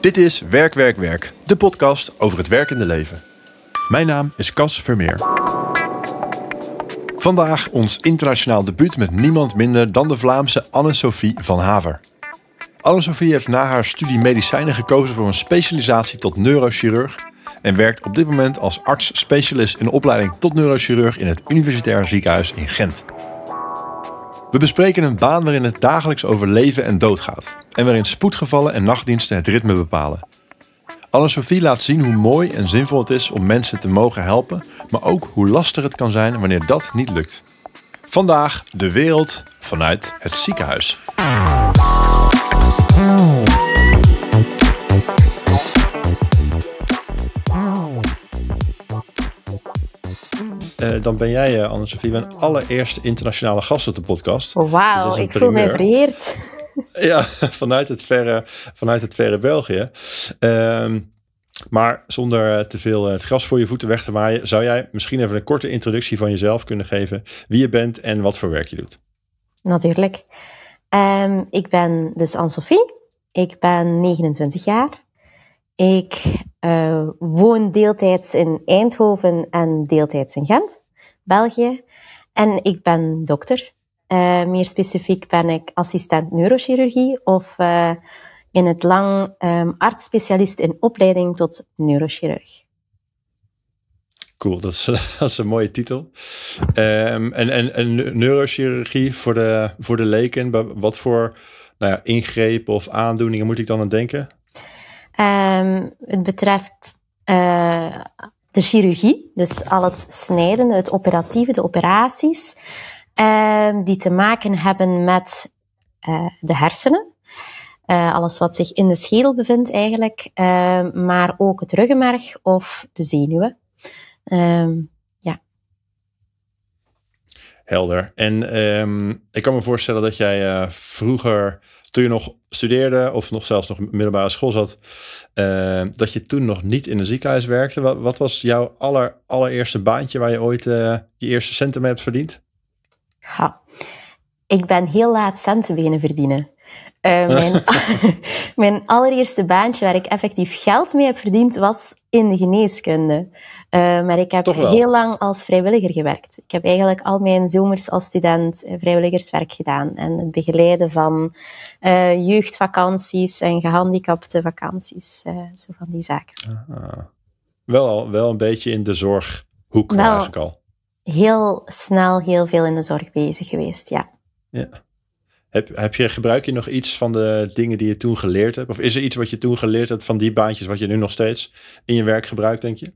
Dit is Werk, Werk, Werk, de podcast over het werkende leven. Mijn naam is Cas Vermeer. Vandaag ons internationaal debuut met niemand minder dan de Vlaamse Anne-Sophie van Haver. Anne-Sophie heeft na haar studie medicijnen gekozen voor een specialisatie tot neurochirurg en werkt op dit moment als arts-specialist in opleiding tot neurochirurg in het Universitair Ziekenhuis in Gent. We bespreken een baan waarin het dagelijks over leven en dood gaat en waarin spoedgevallen en nachtdiensten het ritme bepalen. Anne-Sophie laat zien hoe mooi en zinvol het is om mensen te mogen helpen, maar ook hoe lastig het kan zijn wanneer dat niet lukt. Vandaag de wereld vanuit het ziekenhuis. Uh, dan ben jij, uh, Anne-Sophie, mijn allereerste internationale gast op de podcast. Oh, Wauw, dus ik voel me vereerd. Ja, vanuit het verre, vanuit het verre België. Uh, maar zonder te veel het gras voor je voeten weg te maaien, zou jij misschien even een korte introductie van jezelf kunnen geven? Wie je bent en wat voor werk je doet? Natuurlijk. Um, ik ben dus Anne-Sophie. Ik ben 29 jaar. Ik uh, woon deeltijds in Eindhoven en deeltijds in Gent, België. En ik ben dokter. Uh, meer specifiek ben ik assistent neurochirurgie of uh, in het lang um, arts-specialist in opleiding tot neurochirurg. Cool, dat is, dat is een mooie titel. Um, en, en, en neurochirurgie voor de, voor de leken, wat voor nou ja, ingrepen of aandoeningen moet ik dan aan denken? Um, het betreft uh, de chirurgie, dus al het snijden, het operatieve, de operaties, uh, die te maken hebben met uh, de hersenen. Uh, alles wat zich in de schedel bevindt eigenlijk, maar ook het ruggenmerg of de zenuwen. Ja. Helder. En ik kan me voorstellen dat jij vroeger, toen je nog studeerde of nog zelfs nog middelbare school zat, uh, dat je toen nog niet in een ziekenhuis werkte. Wat, wat was jouw aller, allereerste baantje waar je ooit uh, je eerste centen mee hebt verdiend? Ja, ik ben heel laat centen beginnen verdienen. Uh, mijn, mijn allereerste baantje waar ik effectief geld mee heb verdiend was in de geneeskunde. Uh, maar ik heb heel lang als vrijwilliger gewerkt. Ik heb eigenlijk al mijn zomers als student vrijwilligerswerk gedaan. En het begeleiden van uh, jeugdvakanties en gehandicapte vakanties. Uh, zo van die zaken. Wel, wel een beetje in de zorghoek wel eigenlijk al. Heel snel heel veel in de zorg bezig geweest, ja. Ja. Heb, heb je, gebruik je nog iets van de dingen die je toen geleerd hebt? Of is er iets wat je toen geleerd hebt van die baantjes wat je nu nog steeds in je werk gebruikt, denk je?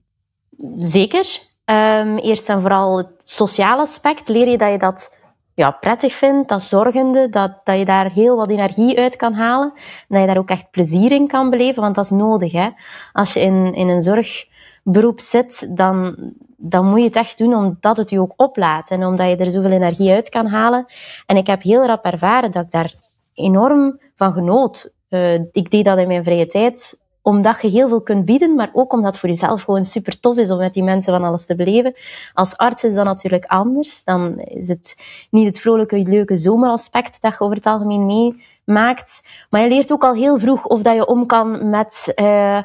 Zeker. Um, eerst en vooral het sociale aspect. Leer je dat je dat ja, prettig vindt, dat zorgende, dat, dat je daar heel wat energie uit kan halen. En dat je daar ook echt plezier in kan beleven, want dat is nodig. Hè? Als je in, in een zorgberoep zit, dan, dan moet je het echt doen omdat het je ook oplaat en omdat je er zoveel energie uit kan halen. En ik heb heel rap ervaren dat ik daar enorm van genoot. Uh, ik deed dat in mijn vrije tijd omdat je heel veel kunt bieden, maar ook omdat het voor jezelf gewoon super tof is om met die mensen van alles te beleven. Als arts is dat natuurlijk anders. Dan is het niet het vrolijke, leuke zomeraspect dat je over het algemeen meemaakt. Maar je leert ook al heel vroeg of dat je om kan met uh,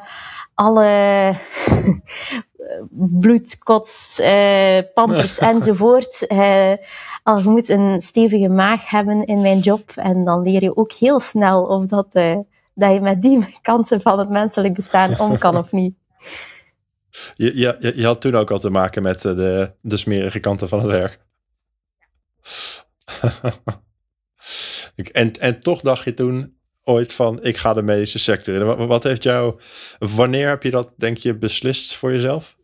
alle bloedkots, uh, pampers enzovoort. Uh, al je moet een stevige maag hebben in mijn job. En dan leer je ook heel snel of dat dat je met die kanten van het menselijk bestaan om kan of niet. Je, je, je had toen ook al te maken met eh, de, de smerige kanten van het werk. en, en toch dacht je toen ooit van, ik ga de medische sector in. Wat, wat heeft jou, wanneer heb je dat, denk je, beslist voor jezelf?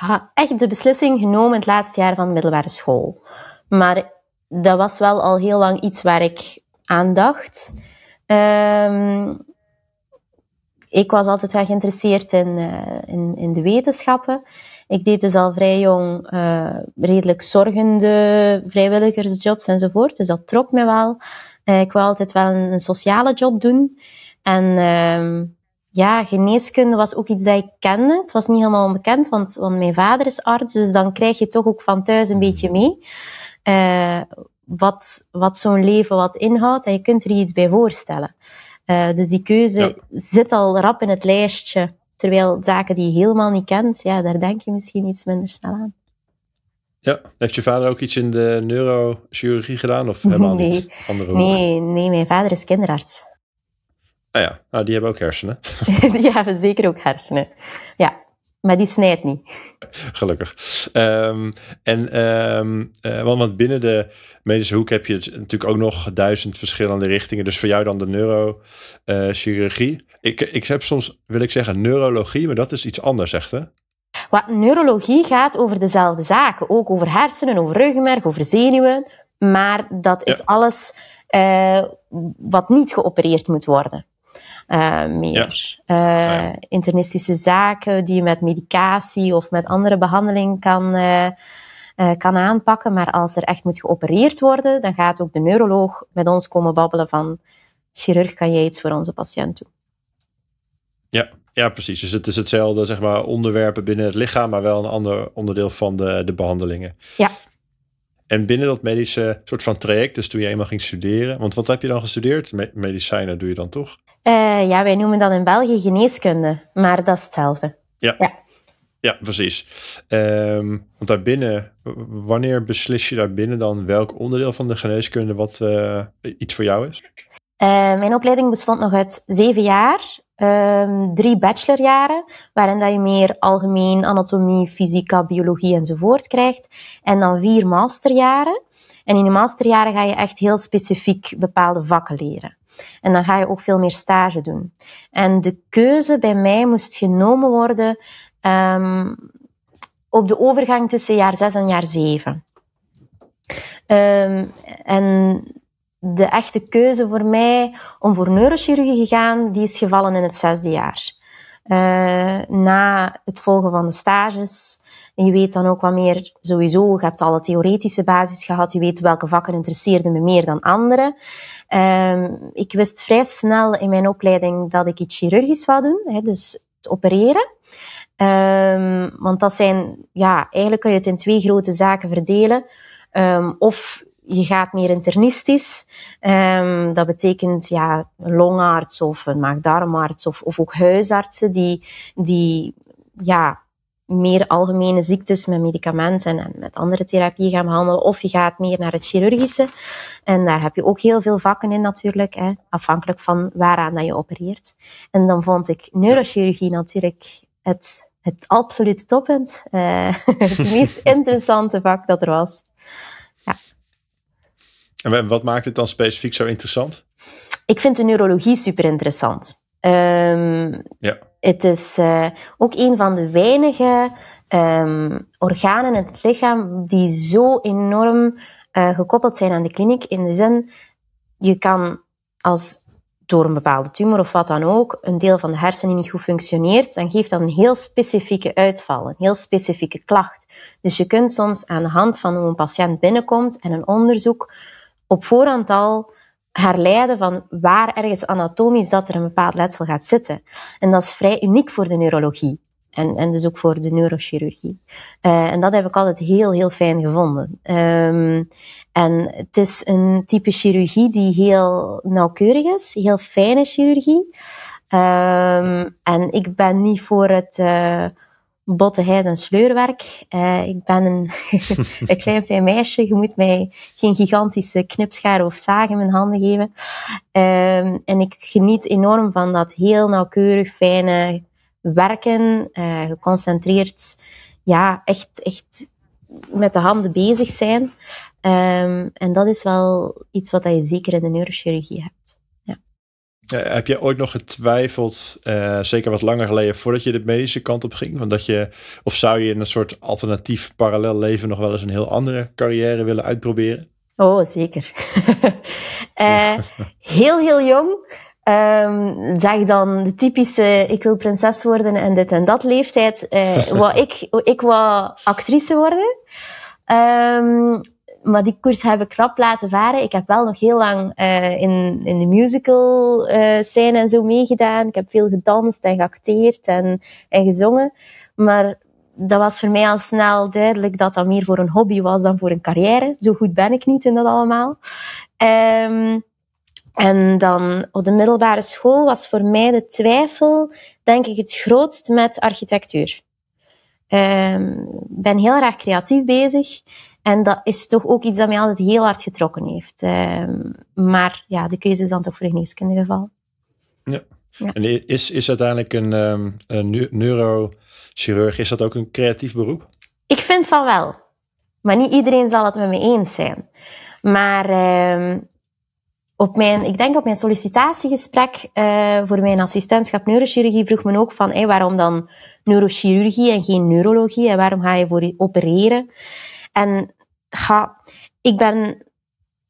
Ja, echt de beslissing genomen het laatste jaar van de middelbare school. Maar dat was wel al heel lang iets waar ik aan dacht. Um, ik was altijd wel geïnteresseerd in, uh, in, in, de wetenschappen. Ik deed dus al vrij jong uh, redelijk zorgende vrijwilligersjobs enzovoort. Dus dat trok me wel. Uh, ik wou altijd wel een, een, sociale job doen. En um, ja, geneeskunde was ook iets dat ik kende. Het was niet helemaal onbekend, want, want mijn vader is arts. Dus dan krijg je toch ook van thuis een beetje mee wat, wat zo'n leven wat inhoudt en je kunt er je iets bij voorstellen. dus die keuze zit al rap in het lijstje. Terwijl zaken die je helemaal niet kent, ja, daar denk je misschien iets minder snel aan. Ja, heeft je vader ook iets in de neurochirurgie gedaan of helemaal nee. niet? Andere nee, nee, mijn vader is kinderarts. Ah ja, nou, die hebben ook hersenen. die hebben zeker ook hersenen. Ja, maar die snijdt niet. Gelukkig. Um, en um, uh, want binnen de medische hoek heb je natuurlijk ook nog duizend verschillende richtingen. Dus voor jou dan de neurochirurgie. Uh, ik, ik heb soms, wil ik zeggen, neurologie, maar dat is iets anders, echt hè? Wat neurologie gaat over dezelfde zaken. Ook over hersenen, over ruggenmerg, over zenuwen. Maar dat is alles uh, wat niet geopereerd moet worden. Uh, meer ja. Uh, ja. internistische zaken die je met medicatie of met andere behandeling kan, uh, kan aanpakken. Maar als er echt moet geopereerd worden, dan gaat ook de neuroloog met ons komen babbelen van chirurg, kan jij iets voor onze patiënt doen? Ja, ja, precies. Dus het is hetzelfde, zeg maar, onderwerpen binnen het lichaam, maar wel een ander onderdeel van de, de behandelingen. Ja. En binnen dat medische soort van traject, dus toen je eenmaal ging studeren, want wat heb je dan gestudeerd? Me medicijnen doe je dan toch? Uh, ja, wij noemen dat in België geneeskunde, maar dat is hetzelfde. Ja, ja. ja precies. Um, want daarbinnen, wanneer beslis je daarbinnen dan welk onderdeel van de geneeskunde wat uh, iets voor jou is? Uh, mijn opleiding bestond nog uit zeven jaar. Um, drie bachelorjaren, waarin dat je meer algemeen anatomie, fysica, biologie enzovoort krijgt. En dan vier masterjaren. En in de masterjaren ga je echt heel specifiek bepaalde vakken leren. En dan ga je ook veel meer stage doen. En de keuze bij mij moest genomen worden um, op de overgang tussen jaar 6 en jaar 7. Um, en de echte keuze voor mij om voor neurochirurgie te gaan, die is gevallen in het zesde jaar. Uh, na het volgen van de stages. Je weet dan ook wat meer, sowieso, je hebt alle theoretische basis gehad, je weet welke vakken interesseerden me meer dan andere. Um, ik wist vrij snel in mijn opleiding dat ik iets chirurgisch wou doen, hè, dus het opereren. Um, want dat zijn, ja, eigenlijk kun je het in twee grote zaken verdelen. Um, of je gaat meer internistisch. Dat betekent ja, een longarts of een maagdarmarts of, of ook huisartsen die, die ja, meer algemene ziektes met medicamenten en met andere therapieën gaan behandelen. Of je gaat meer naar het chirurgische. En daar heb je ook heel veel vakken in natuurlijk, hè, afhankelijk van waaraan dat je opereert. En dan vond ik neurochirurgie natuurlijk het, het absolute toppunt. Uh, het meest interessante vak dat er was. Ja. En wat maakt het dan specifiek zo interessant? Ik vind de neurologie super interessant. Um, ja. Het is uh, ook een van de weinige um, organen in het lichaam die zo enorm uh, gekoppeld zijn aan de kliniek. In de zin, je kan als door een bepaalde tumor of wat dan ook, een deel van de hersenen niet goed functioneert, dan geeft dat een heel specifieke uitval, een heel specifieke klacht. Dus je kunt soms aan de hand van hoe een patiënt binnenkomt en een onderzoek op voorhand al herleiden van waar ergens anatomisch dat er een bepaald letsel gaat zitten. En dat is vrij uniek voor de neurologie. En, en dus ook voor de neurochirurgie. Uh, en dat heb ik altijd heel, heel fijn gevonden. Um, en het is een type chirurgie die heel nauwkeurig is, heel fijne chirurgie. Um, en ik ben niet voor het uh, botte hijs- en sleurwerk. Uh, ik ben een, een klein fijn meisje. Je moet mij geen gigantische knipschaar of zaag in mijn handen geven. Um, en ik geniet enorm van dat heel nauwkeurig, fijne werken. Uh, geconcentreerd, ja, echt, echt met de handen bezig zijn. Um, en dat is wel iets wat je zeker in de neurochirurgie hebt. Uh, heb je ooit nog getwijfeld, uh, zeker wat langer geleden, voordat je de medische kant op ging? Want dat je, of zou je in een soort alternatief parallel leven nog wel eens een heel andere carrière willen uitproberen? Oh, zeker. uh, heel, heel jong. Um, zeg dan de typische ik wil prinses worden en dit en dat leeftijd. wat ik, ik wou actrice worden. Um, maar die koers heb ik krap laten varen. Ik heb wel nog heel lang uh, in, in de musical uh, scène en zo meegedaan. Ik heb veel gedanst en geacteerd en, en gezongen. Maar dat was voor mij al snel duidelijk dat dat meer voor een hobby was dan voor een carrière. Zo goed ben ik niet in dat allemaal. Um, En dan op de middelbare school was voor mij de twijfel, denk ik, het grootst met architectuur. Ehm, ik ben heel erg creatief bezig. En dat is toch ook iets dat mij altijd heel hard getrokken heeft. Ehm, maar ja, de keuze is dan toch voor geneeskunde geval. Ja. ja. En is, is uiteindelijk een, um, een neurochirurg, is dat ook een creatief beroep? Ik vind van wel. Maar niet iedereen zal het met me eens zijn. Maar op mijn, ik denk op mijn sollicitatiegesprek uh, voor mijn assistentschap neurochirurgie vroeg men ook van hey, waarom dan neurochirurgie en geen neurologie en waarom ga je voor opereren? En ga, ik, ben,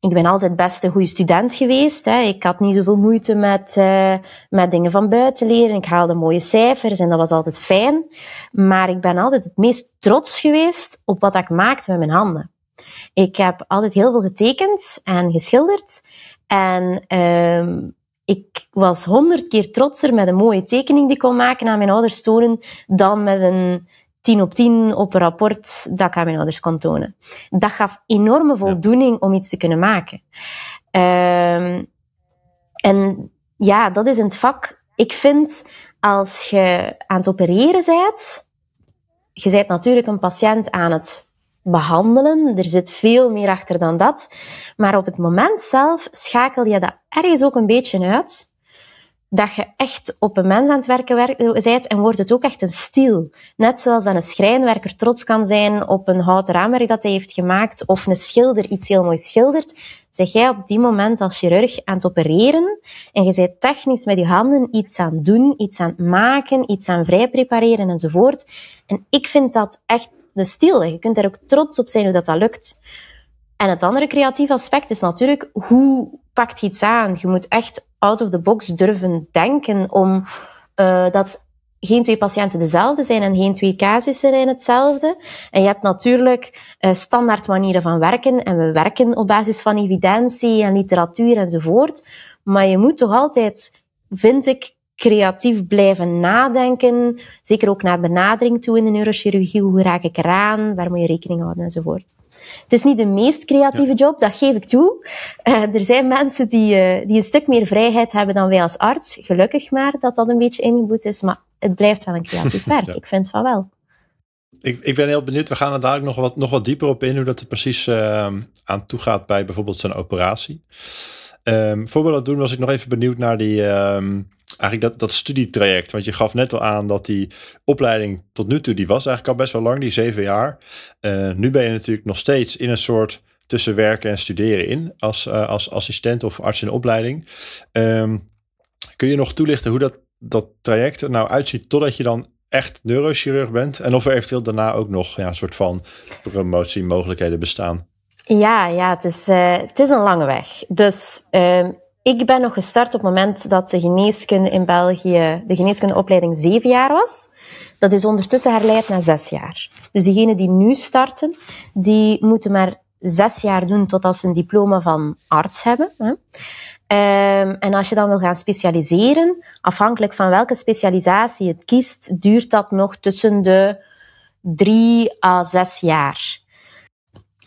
ik ben altijd best een goede student geweest. Hè. Ik had niet zoveel moeite met, uh, met dingen van buiten leren. Ik haalde mooie cijfers en dat was altijd fijn. Maar ik ben altijd het meest trots geweest op wat ik maakte met mijn handen. Ik heb altijd heel veel getekend en geschilderd. En um, ik was honderd keer trotser met een mooie tekening die ik kon maken aan mijn ouders tonen, dan met een 10 op 10 op een rapport dat ik aan mijn ouders kon tonen. Dat gaf enorme voldoening om iets te kunnen maken. Um, en ja, dat is in het vak. Ik vind, als je aan het opereren bent, je bent natuurlijk een patiënt aan het behandelen. Er zit veel meer achter dan dat. Maar op het moment zelf schakel je dat ergens ook een beetje uit. Dat je echt op een mens aan het werken bent en wordt het ook echt een stil. Net zoals dat een schrijnwerker trots kan zijn op een houten raamwerk dat hij heeft gemaakt of een schilder iets heel moois schildert, zeg jij op die moment als chirurg aan het opereren en je bent technisch met je handen iets aan het doen, iets aan het maken, iets aan vrij prepareren enzovoort. En ik vind dat echt de stil. Je kunt er ook trots op zijn hoe dat, dat lukt. En het andere creatieve aspect is natuurlijk, hoe pakt je iets aan? Je moet echt out of the box durven denken om uh, dat geen twee patiënten dezelfde zijn en geen twee casussen zijn hetzelfde. En je hebt natuurlijk uh, standaard manieren van werken en we werken op basis van evidentie en literatuur enzovoort. Maar je moet toch altijd, vind ik, creatief blijven nadenken. Zeker ook naar benadering toe in de neurochirurgie. Hoe raak ik eraan? Waar moet je rekening houden enzovoort. Het is niet de meest creatieve job, dat geef ik toe. Uh, er zijn mensen die, uh, die een stuk meer vrijheid hebben dan wij als arts. Gelukkig maar dat dat een beetje ingeboet is, maar het blijft wel een creatief werk. Ik vind van wel. Ik, ik ben heel benieuwd. We gaan er dadelijk nog wat, nog wat dieper op in hoe dat er precies uh, aan toe gaat bij bijvoorbeeld zo'n operatie. Um, voor we dat doen was ik nog even benieuwd naar die, um, eigenlijk dat, dat studietraject. Want je gaf net al aan dat die opleiding tot nu toe, die was eigenlijk al best wel lang, die zeven jaar. Uh, nu ben je natuurlijk nog steeds in een soort tussen werken en studeren in als, uh, als assistent of arts in opleiding. Um, kun je nog toelichten hoe dat, dat traject er nou uitziet totdat je dan echt neurochirurg bent? En of er eventueel daarna ook nog ja, een soort van promotiemogelijkheden bestaan? Ja, ja het, is, uh, het is een lange weg. Dus ik ben nog gestart op het moment dat de geneeskunde in België, de geneeskundeopleiding zeven jaar was. Dat is ondertussen herleid naar zes jaar. Dus diegenen die nu starten, die moeten maar zes jaar doen totdat ze een diploma van arts hebben. Um, en als je dan wil gaan specialiseren, afhankelijk van welke specialisatie het kiest, duurt dat nog tussen de drie à zes jaar.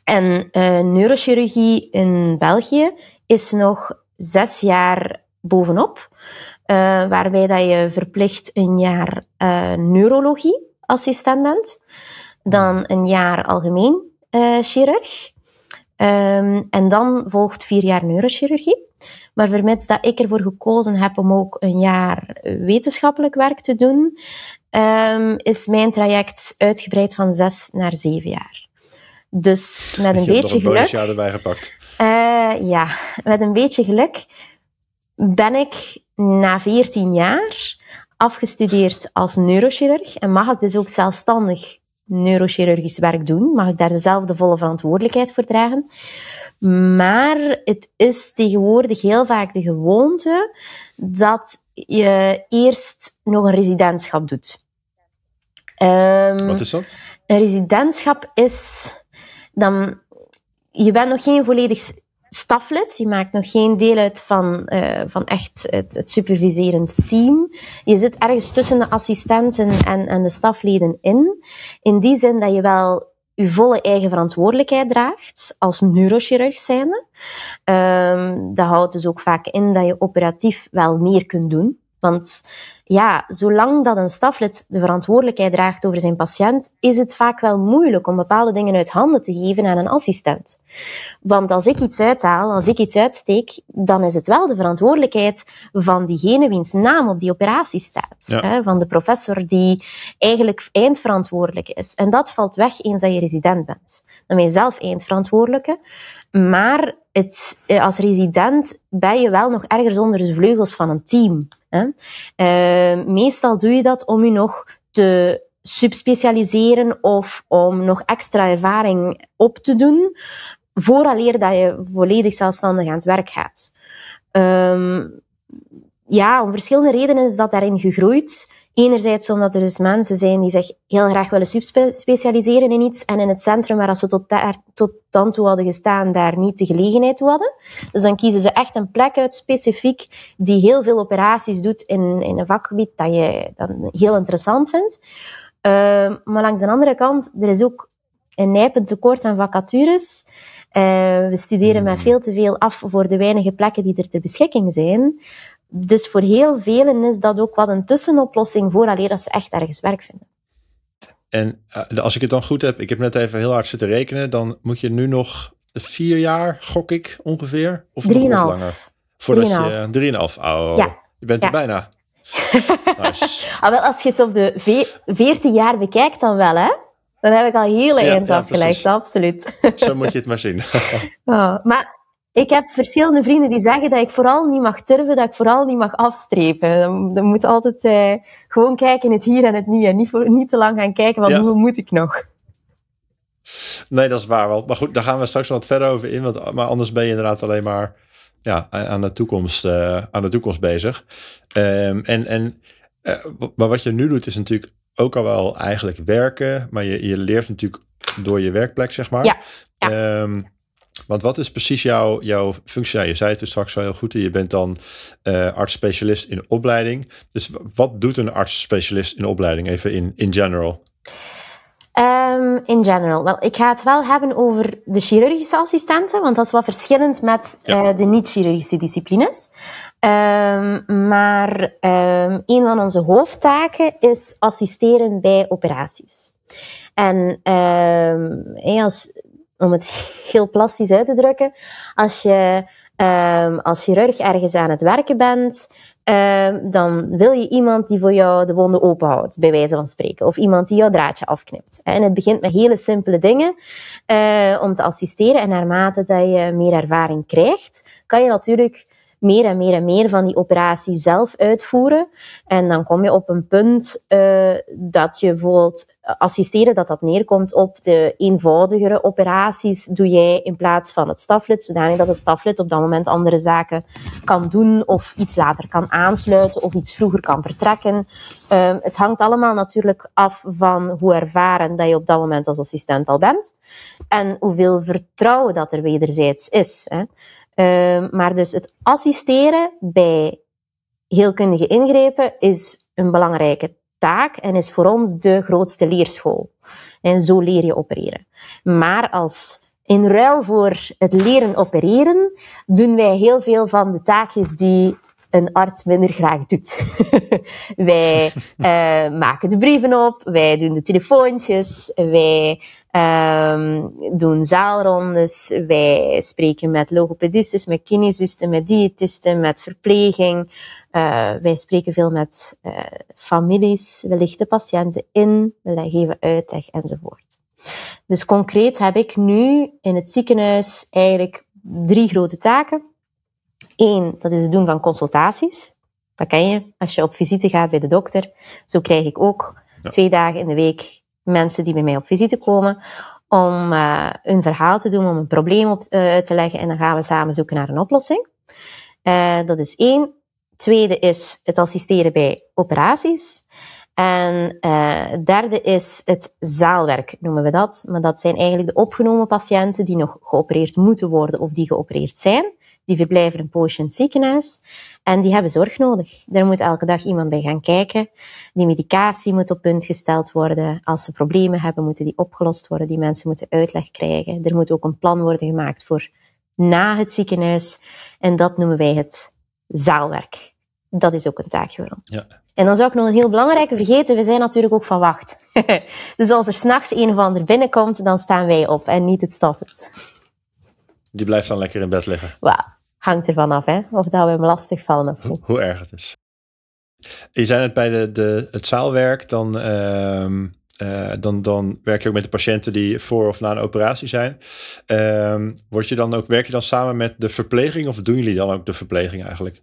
En uh, neurochirurgie in België is nog zes jaar bovenop, uh, waarbij dat je verplicht een jaar uh, neurologie assistent bent, dan een jaar algemeen uh, chirurg, um, en dan volgt vier jaar neurochirurgie. Maar vermits dat ik ervoor gekozen heb om ook een jaar wetenschappelijk werk te doen, um, is mijn traject uitgebreid van zes naar zeven jaar. Dus met een beetje een geluk. erbij gepakt. Uh, ja, met een beetje geluk ben ik na 14 jaar afgestudeerd als neurochirurg en mag ik dus ook zelfstandig neurochirurgisch werk doen. Mag ik daar dezelfde volle verantwoordelijkheid voor dragen. Maar het is tegenwoordig heel vaak de gewoonte dat je eerst nog een residentschap doet. Um, Wat is dat? Een residentschap is dan je bent nog geen volledig staflid, je maakt nog geen deel uit van, uh, van echt het, het, superviserend team. Je zit ergens tussen de assistenten en, en de stafleden in. In die zin dat je wel je volle eigen verantwoordelijkheid draagt als neurochirurg zijnde. Um, dat houdt dus ook vaak in dat je operatief wel meer kunt doen. Want ja, zolang dat een staflid de verantwoordelijkheid draagt over zijn patiënt, is het vaak wel moeilijk om bepaalde dingen uit handen te geven aan een assistent. Want als ik iets uithaal, als ik iets uitsteek, dan is het wel de verantwoordelijkheid van diegene wiens naam op die operatie staat. Hè, van de professor die eigenlijk eindverantwoordelijk is. En dat valt weg eens dat je resident bent. Dan ben je zelf eindverantwoordelijke. Maar het, eh, als resident ben je wel nog ergens onder de vleugels van een team. Hè? Uh, meestal doe je dat om je nog te subspecialiseren of om nog extra ervaring op te doen, vooraleer dat je volledig zelfstandig aan het werk gaat. Um, ja, om verschillende redenen is dat daarin gegroeid. Enerzijds omdat er dus mensen zijn die zich heel graag willen subspecialiseren in iets en in het centrum waar ze tot, daar, tot dan toe hadden gestaan, daar niet de gelegenheid toe hadden. Dus dan kiezen ze echt een plek uit specifiek die heel veel operaties doet in, in een vakgebied dat je dan heel interessant vindt. Uh, maar langs de andere kant, er is ook een nijpend tekort aan vacatures. Uh, we studeren met hmm. veel te veel af voor de weinige plekken die er ter beschikking zijn. Dus voor heel velen is dat ook wat een tussenoplossing voor alleen dat ze echt ergens werk vinden. En uh, als ik het dan goed heb, ik heb net even heel hard zitten rekenen, dan moet je nu nog vier jaar, gok ik ongeveer, of nog wat langer? Voordat je drieënhalf. Oh, ja. je bent er bijna. nice. ah, wel, als je het op de veertien jaar bekijkt, dan wel, hè? Dan heb ik al heel eind ja, afgelegd, absoluut. Zo moet je het maar zien. oh, maar ik heb verschillende vrienden die zeggen dat ik vooral niet mag turven, dat ik vooral niet mag afstrepen. Je moet altijd eh, gewoon kijken in het hier en het nu en niet, voor, niet te lang gaan kijken van hoe moet ik nog. Nee, dat is waar wel. Maar goed, daar gaan we straks wat verder over in. Want, maar anders ben je inderdaad alleen maar ja, aan, de toekomst, uh, aan de toekomst bezig. Um, en, en, uh, maar wat je nu doet is natuurlijk ook al wel eigenlijk werken. Maar je, je leert natuurlijk door je werkplek, zeg maar. Ja. ja. Um, want wat is precies jouw, jouw functie? je zei het dus straks al heel goed. Je bent dan uh, arts-specialist in opleiding. Dus wat doet een arts-specialist in opleiding? Even in, in general. Um, in general. Wel, ik ga het wel hebben over de chirurgische assistenten, want dat is wat verschillend met uh, de niet-chirurgische disciplines. Um, maar um, een van onze hoofdtaken is assisteren bij operaties. En als om het heel plastisch uit te drukken, als je um, als chirurg ergens aan het werken bent, um, dan wil je iemand die voor jou de wonden openhoudt, bij wijze van spreken. Of iemand die jouw draadje afknipt. En het begint met hele simpele dingen uh, om te assisteren. En naarmate dat je meer ervaring krijgt, kan je natuurlijk meer en meer en meer van die operatie zelf uitvoeren. En dan kom je op een punt uh, dat je bijvoorbeeld assisteren, dat dat neerkomt op de eenvoudigere operaties doe jij in plaats van het staflid, zodanig dat het staflid op dat moment andere zaken kan doen of iets later kan aansluiten of iets vroeger kan vertrekken. Uh, het hangt allemaal natuurlijk af van hoe ervaren dat je op dat moment als assistent al bent en hoeveel vertrouwen dat er wederzijds is. Hè. Uh, maar dus het assisteren bij heelkundige ingrepen is een belangrijke taak en is voor ons de grootste leerschool. En zo leer je opereren. Maar als in ruil voor het leren opereren, doen wij heel veel van de taakjes die een arts minder graag doet. wij uh, maken de brieven op, wij doen de telefoontjes, wij um, doen zaalrondes, wij spreken met logopedisten, met kinesisten, met diëtisten, met verpleging. Uh, wij spreken veel met uh, families, we lichten patiënten in, we geven uitleg enzovoort. Dus concreet heb ik nu in het ziekenhuis eigenlijk drie grote taken. Eén, dat is het doen van consultaties. Dat ken je als je op visite gaat bij de dokter. Zo krijg ik ook twee dagen in de week mensen die bij mij op visite komen om uh, een verhaal te doen, om een probleem op, uh, uit te leggen en dan gaan we samen zoeken naar een oplossing. Uh, dat is één. Tweede is het assisteren bij operaties. En derde is het zaalwerk, noemen we dat. Maar dat zijn eigenlijk de opgenomen patiënten die nog geopereerd moeten worden of die geopereerd zijn die verblijven een poosje in het ziekenhuis en die hebben zorg nodig. Daar moet elke dag iemand bij gaan kijken. Die medicatie moet op punt gesteld worden. Als ze problemen hebben, moeten die opgelost worden. Die mensen moeten uitleg krijgen. Er moet ook een plan worden gemaakt voor na het ziekenhuis. En dat noemen wij het zaalwerk. Dat is ook een taak voor ons. Ja. En dan zou ik nog een heel belangrijke vergeten. We zijn natuurlijk ook van wacht. dus als er s'nachts een of ander binnenkomt, dan staan wij op en niet het stoffert. Die blijft dan lekker in bed liggen. Wow, hangt ervan af, hè? Of dat we hem lastig vallen of niet. Hoe, erg het is. Je zei het bij de, de, het zaalwerk, dan, uh, dan, dan werk je ook met de patiënten die voor of na een operatie zijn. Uh, word je dan ook, werk je dan samen met de verpleging of doen jullie dan ook de verpleging eigenlijk?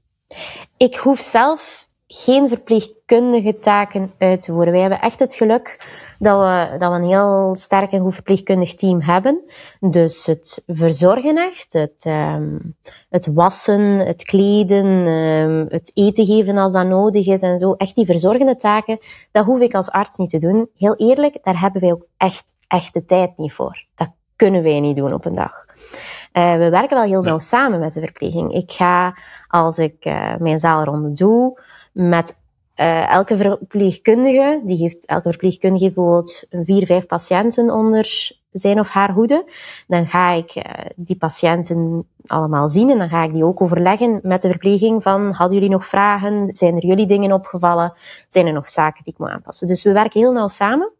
Ik hoef zelf geen verpleegkundige taken uit te voeren. Wij hebben echt het geluk dat we, dat we een heel sterk en goed verpleegkundig team hebben. Dus het verzorgen echt, het, um, het wassen, het kleden, um, het eten geven als dat nodig is en zo. Echt die verzorgende taken, dat hoef ik als arts niet te doen. Heel eerlijk, daar hebben wij ook echt, echt de tijd niet voor. Dat kunnen wij niet doen op een dag. Uh, we werken wel heel nauw samen met de verpleging. Ik ga, als ik uh, mijn zaalronde doe, met uh, elke verpleegkundige, die heeft, elke verpleegkundige bijvoorbeeld vier, vijf patiënten onder zijn of haar hoede. Dan ga ik uh, die patiënten allemaal zien en dan ga ik die ook overleggen met de verpleging van hadden jullie nog vragen? Zijn er jullie dingen opgevallen? Zijn er nog zaken die ik moet aanpassen? Dus we werken heel nauw samen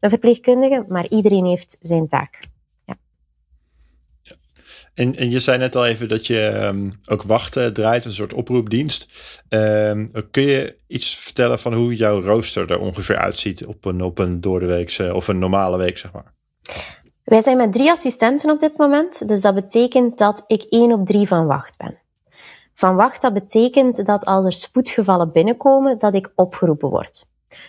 met verpleegkundigen, maar iedereen heeft zijn taak. En, en je zei net al even dat je ehm, ook wachten draait, een soort oproepdienst. Um, kun je iets vertellen van hoe jouw rooster er ongeveer uitziet op een, op een doordeweekse of een normale week, zeg maar? Wij zijn met drie assistenten op dit moment, dus dat betekent dat ik één op drie van wacht ben. Van wacht, dat betekent dat als er spoedgevallen binnenkomen, dat ik opgeroepen word.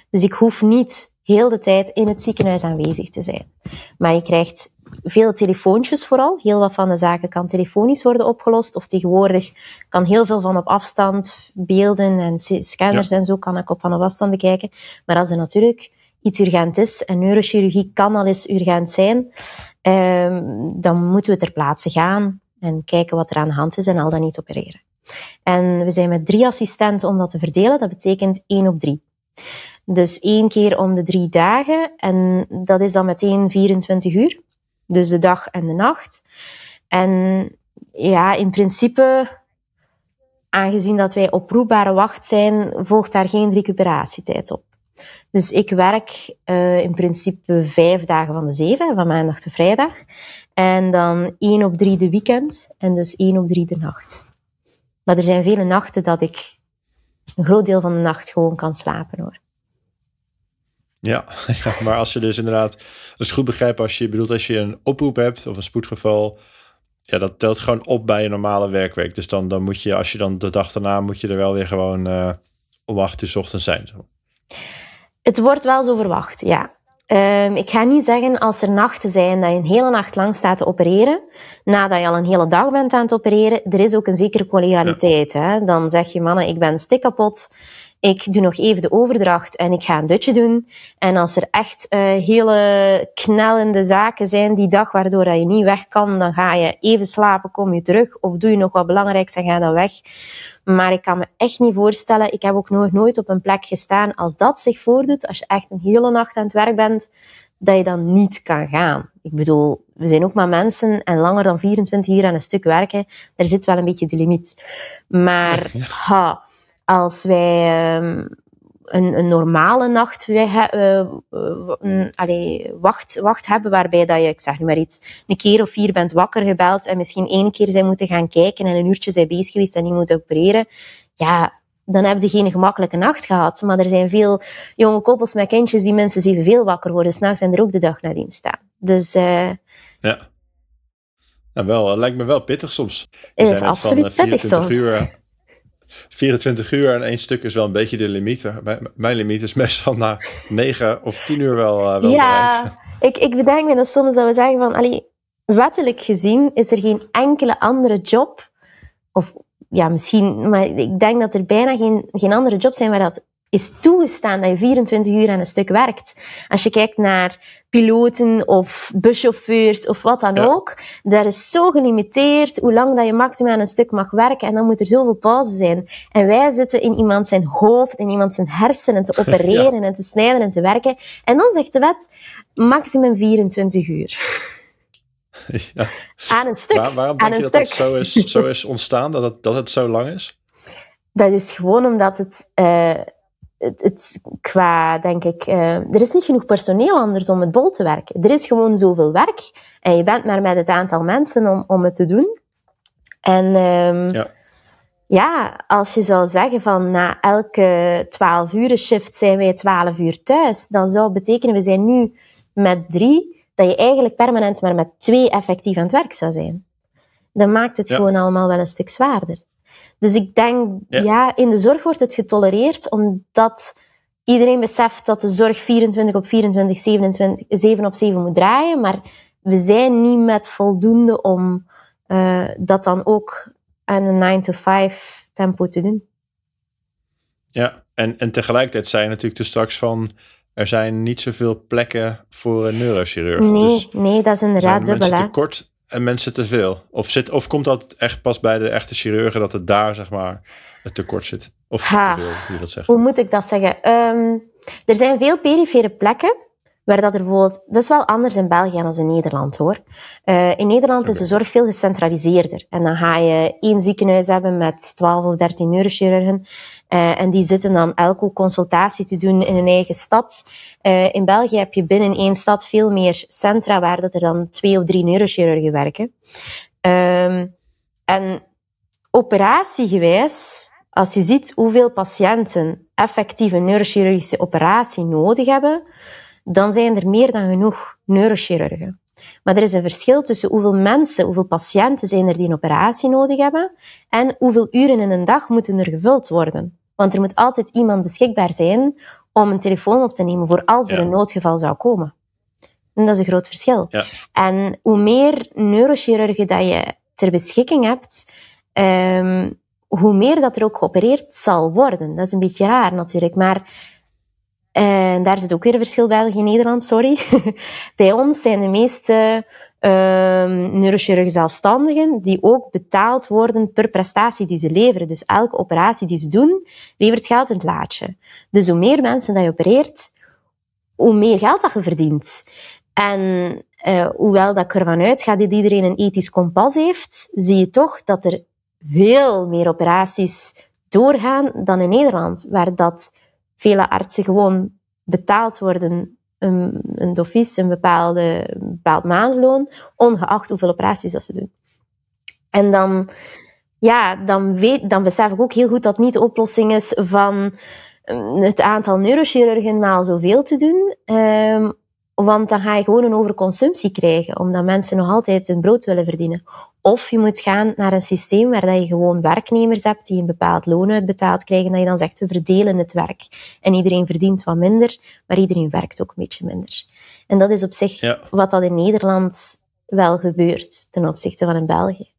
Dus ik hoef niet heel de tijd in het ziekenhuis aanwezig te zijn. Maar je krijgt veel telefoontjes vooral. Heel wat van de zaken kan telefonisch worden opgelost. Of tegenwoordig kan heel veel van op afstand, beelden en scanners en zo kan ik op van op afstand bekijken. Maar als er natuurlijk iets urgent is, en neurochirurgie kan al eens urgent zijn, um, dan moeten we ter plaatse gaan en kijken wat er aan de hand is en al dan niet opereren. En we zijn met drie assistenten om dat te verdelen. Dat betekent één op drie. Dus één keer om de drie dagen. En dat is dan meteen 24 uur. Dus de dag en de nacht. En ja, in principe, aangezien dat wij oproepbare wacht zijn, volgt daar geen recuperatietijd op. Dus ik werk uh, in principe vijf dagen van de zeven, van maandag tot vrijdag. En dan één op drie de weekend en dus één op drie de nacht. Maar er zijn vele nachten dat ik een groot deel van de nacht gewoon kan slapen hoor. Ja, ja, maar als je dus inderdaad, als ik goed begrijp, als je bedoelt als je een oproep hebt of een spoedgeval, ja, dat telt gewoon op bij je normale werkweek. Dus dan, dan moet je, als je dan de dag daarna, moet je er wel weer gewoon uh, om acht uur s ochtends zijn. Het wordt wel zo verwacht, ja. Um, ik ga niet zeggen als er nachten zijn dat je een hele nacht lang staat te opereren, nadat je al een hele dag bent aan het opereren, er is ook een zekere collegialiteit. Hè? Dan zeg je, mannen, ik ben stik kapot ik doe nog even de overdracht en ik ga een dutje doen. En als er echt uh, hele knellende zaken zijn die dag waardoor je niet weg kan, dan ga je even slapen, kom je terug of doe je nog wat belangrijks en ga dan weg. Maar ik kan me echt niet voorstellen, ik heb ook nog nooit op een plek gestaan als dat zich voordoet, als je echt een hele nacht aan het werk bent, dat je dan niet kan gaan. Ik bedoel, we zijn ook maar mensen en langer dan 24 uur aan een stuk werken, daar zit wel een beetje de limiet. Maar ha, als wij um, een, een, normale nacht uh, uh, allee, wacht, wacht hebben, waarbij dat je, ik zeg nu maar iets, een keer of vier bent wakker gebeld en misschien één keer zijn moeten gaan kijken en een uurtje zijn bezig geweest en niet moeten opereren, ja, dan heb je geen gemakkelijke nacht gehad. Maar er zijn veel jonge koppels met kindjes die mensen evenveel wakker worden s'nachts en er ook de dag nadien staan. Dus... Uh, ja. Ja, wel, het lijkt me wel pittig soms. Het is absoluut pittig soms. Uur, 24 uur en één stuk is wel een beetje de limiet. Mijn limiet is meestal na 9 of 10 uur wel, uh, wel ja, Ik, ik bedenk me dat soms dat we zeggen van, allee, wettelijk gezien is er geen enkele andere job, of ja, misschien, maar ik denk dat er bijna geen, geen andere jobs zijn waar dat is toegestaan dat je 24 uur aan een stuk werkt. Als je kijkt naar piloten of buschauffeurs of wat dan ook, daar is zo gelimiteerd hoe lang dat je maximaal aan een stuk mag werken en dan moet er zoveel pauze zijn. En wij zitten in iemand zijn hoofd, in iemand zijn hersenen te opereren en te snijden en te werken. En dan zegt de wet maximum 24 uur. Ja. Aan een stuk. waarom denk je dat het zo is, zo is ontstaan, dat het, dat het zo lang is? Dat is gewoon omdat het, uh, het, het, qua, denk ik, uh, er is niet genoeg personeel anders om het bol te werken. Er is gewoon zoveel werk en je bent maar met het aantal mensen om, om het te doen. En um, ja. ja, als je zou zeggen van na elke 12 uur shift zijn wij 12 uur thuis, dan zou betekenen we zijn nu met drie, dat je eigenlijk permanent maar met twee effectief aan het werk zou zijn. Dan maakt het gewoon allemaal wel een stuk zwaarder. Dus ik denk, ja. in de zorg wordt het getolereerd omdat iedereen beseft dat de zorg 24 op 24, 27, 7 op 7 moet draaien. Maar we zijn niet met voldoende om uh, dat dan ook aan een 9 to 5 tempo te doen. Ja, en, en tegelijkertijd zei je natuurlijk dus straks van er zijn niet zoveel plekken voor een neurochirurg. Nee, dus nee dat is inderdaad dubbel. Mensen tekort en mensen te veel? Of, zit, of komt dat echt pas bij de echte chirurgen dat het daar zeg maar het tekort zit? Of te veel, hoe dat zegt? Hoe moet ik dat zeggen? Um, er zijn veel perifere plekken waar dat er bijvoorbeeld... Dat is wel anders in België dan in Nederland, hoor. Uh, in Nederland is de zorg veel gecentraliseerder. En dan ga je één ziekenhuis hebben met 12 of 13 neurochirurgen. Uh, en die zitten dan elke consultatie te doen in hun eigen stad. Uh, in België heb je binnen één stad veel meer centra waar dat er dan twee of drie neurochirurgen werken. Um, en operatiegewijs, als je ziet hoeveel patiënten effectief een neurochirurgische operatie nodig hebben, dan zijn er meer dan genoeg neurochirurgen. Maar er is een verschil tussen hoeveel mensen, hoeveel patiënten zijn er die een operatie nodig hebben en hoeveel uren in een dag moeten er gevuld worden. Want er moet altijd iemand beschikbaar zijn om een telefoon op te nemen voor als er een noodgeval zou komen. En dat is een groot verschil. Ja. En hoe meer neurochirurgen dat je ter beschikking hebt, um, hoe meer dat er ook geopereerd zal worden. Dat is een beetje raar natuurlijk, maar en daar zit ook weer een verschil België-Nederland, sorry. Bij ons zijn de meeste neurochirurgen zelfstandigen die ook betaald worden per prestatie die ze leveren. Dus elke operatie die ze doen, levert geld in het laadje. Dus hoe meer mensen dat je opereert, hoe meer geld dat je verdient. En uh, hoewel dat ik ervan uitga dat iedereen een ethisch kompas heeft, zie je toch dat er veel meer operaties doorgaan dan in Nederland, waar dat vele artsen gewoon betaald worden een, een dofies, een, bepaalde, bepaald maandloon, ongeacht hoeveel operaties dat ze doen. En dan, ja, dan, weet, dan besef ik ook heel goed dat niet de oplossing is van mm, het aantal neurochirurgen maal zoveel te doen. Um, want dan ga je gewoon een overconsumptie krijgen, omdat mensen nog altijd hun brood willen verdienen. Of je moet gaan naar een systeem waar je gewoon werknemers hebt die een bepaald loon uitbetaald krijgen, dat je dan zegt, we verdelen het werk. En iedereen verdient wat minder, maar iedereen werkt ook een beetje minder. En dat is op zich wat dat in Nederland wel gebeurt ten opzichte van in België.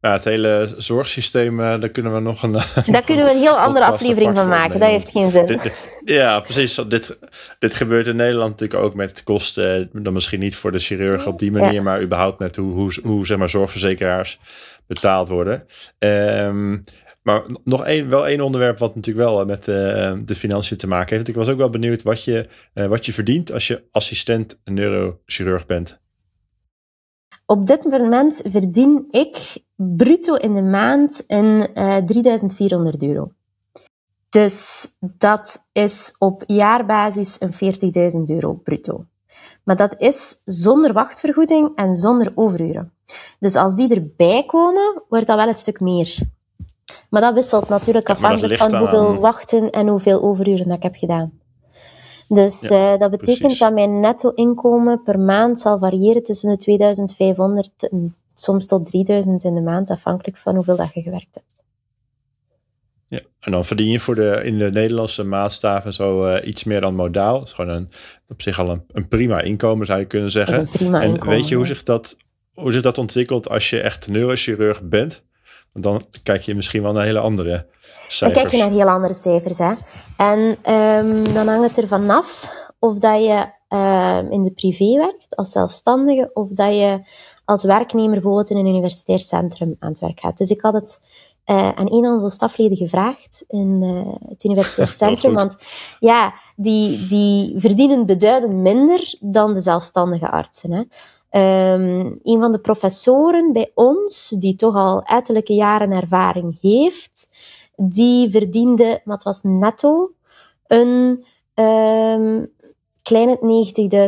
Ja, het hele zorgsysteem, uh, daar kunnen we nog een. Daar kunnen we een heel andere aflevering van maken. Dat heeft geen zin. ja, precies. Dit, dit gebeurt in Nederland natuurlijk ook met kosten. Dan misschien niet voor de chirurg op die manier, maar überhaupt met hoe, hoe, hoe zeg maar, zorgverzekeraars betaald worden. Um, maar nog één, wel één onderwerp wat natuurlijk wel met uh, de financiën te maken heeft. Ik was ook wel benieuwd wat je, uh, wat je verdient als je assistent neurochirurg bent. Op dit moment verdien ik bruto in de maand een uh, 3400 euro. Dus dat is op jaarbasis een 40.000 euro bruto. Maar dat is zonder wachtvergoeding en zonder overuren. Dus als die erbij komen, wordt dat wel een stuk meer. Maar dat wisselt natuurlijk afhankelijk van hoeveel wachten en hoeveel overuren dat ik heb gedaan. Dus uh, dat betekent dat mijn netto-inkomen per maand zal variëren tussen de 2500 en soms tot 3000 in de maand, afhankelijk van hoeveel dat je gewerkt hebt. Ja, en dan verdien je voor de, in de Nederlandse maatstaven zo uh, iets meer dan modaal. Dat is gewoon een, op zich al een, een prima inkomen, zou je kunnen zeggen. en weet je hoe zich, dat, hoe zich dat ontwikkelt als je echt neurochirurg bent? Dan kijk je misschien wel naar hele andere cijfers. Dan kijk je naar heel andere cijfers. Hè? En ehm, dan hangt het er vanaf of dat je ehm, in de privé werkt als zelfstandige of dat je als werknemer bijvoorbeeld in een universitair centrum aan het werk gaat. Dus ik had het uh, aan een van onze stafleden gevraagd in uh, het universitair centrum. Want ja, die, die verdienen beduidend minder dan de zelfstandige artsen. Hè. Um, een van de professoren bij ons, die toch al ettelijke jaren ervaring heeft, die verdiende, wat was netto, een um, kleine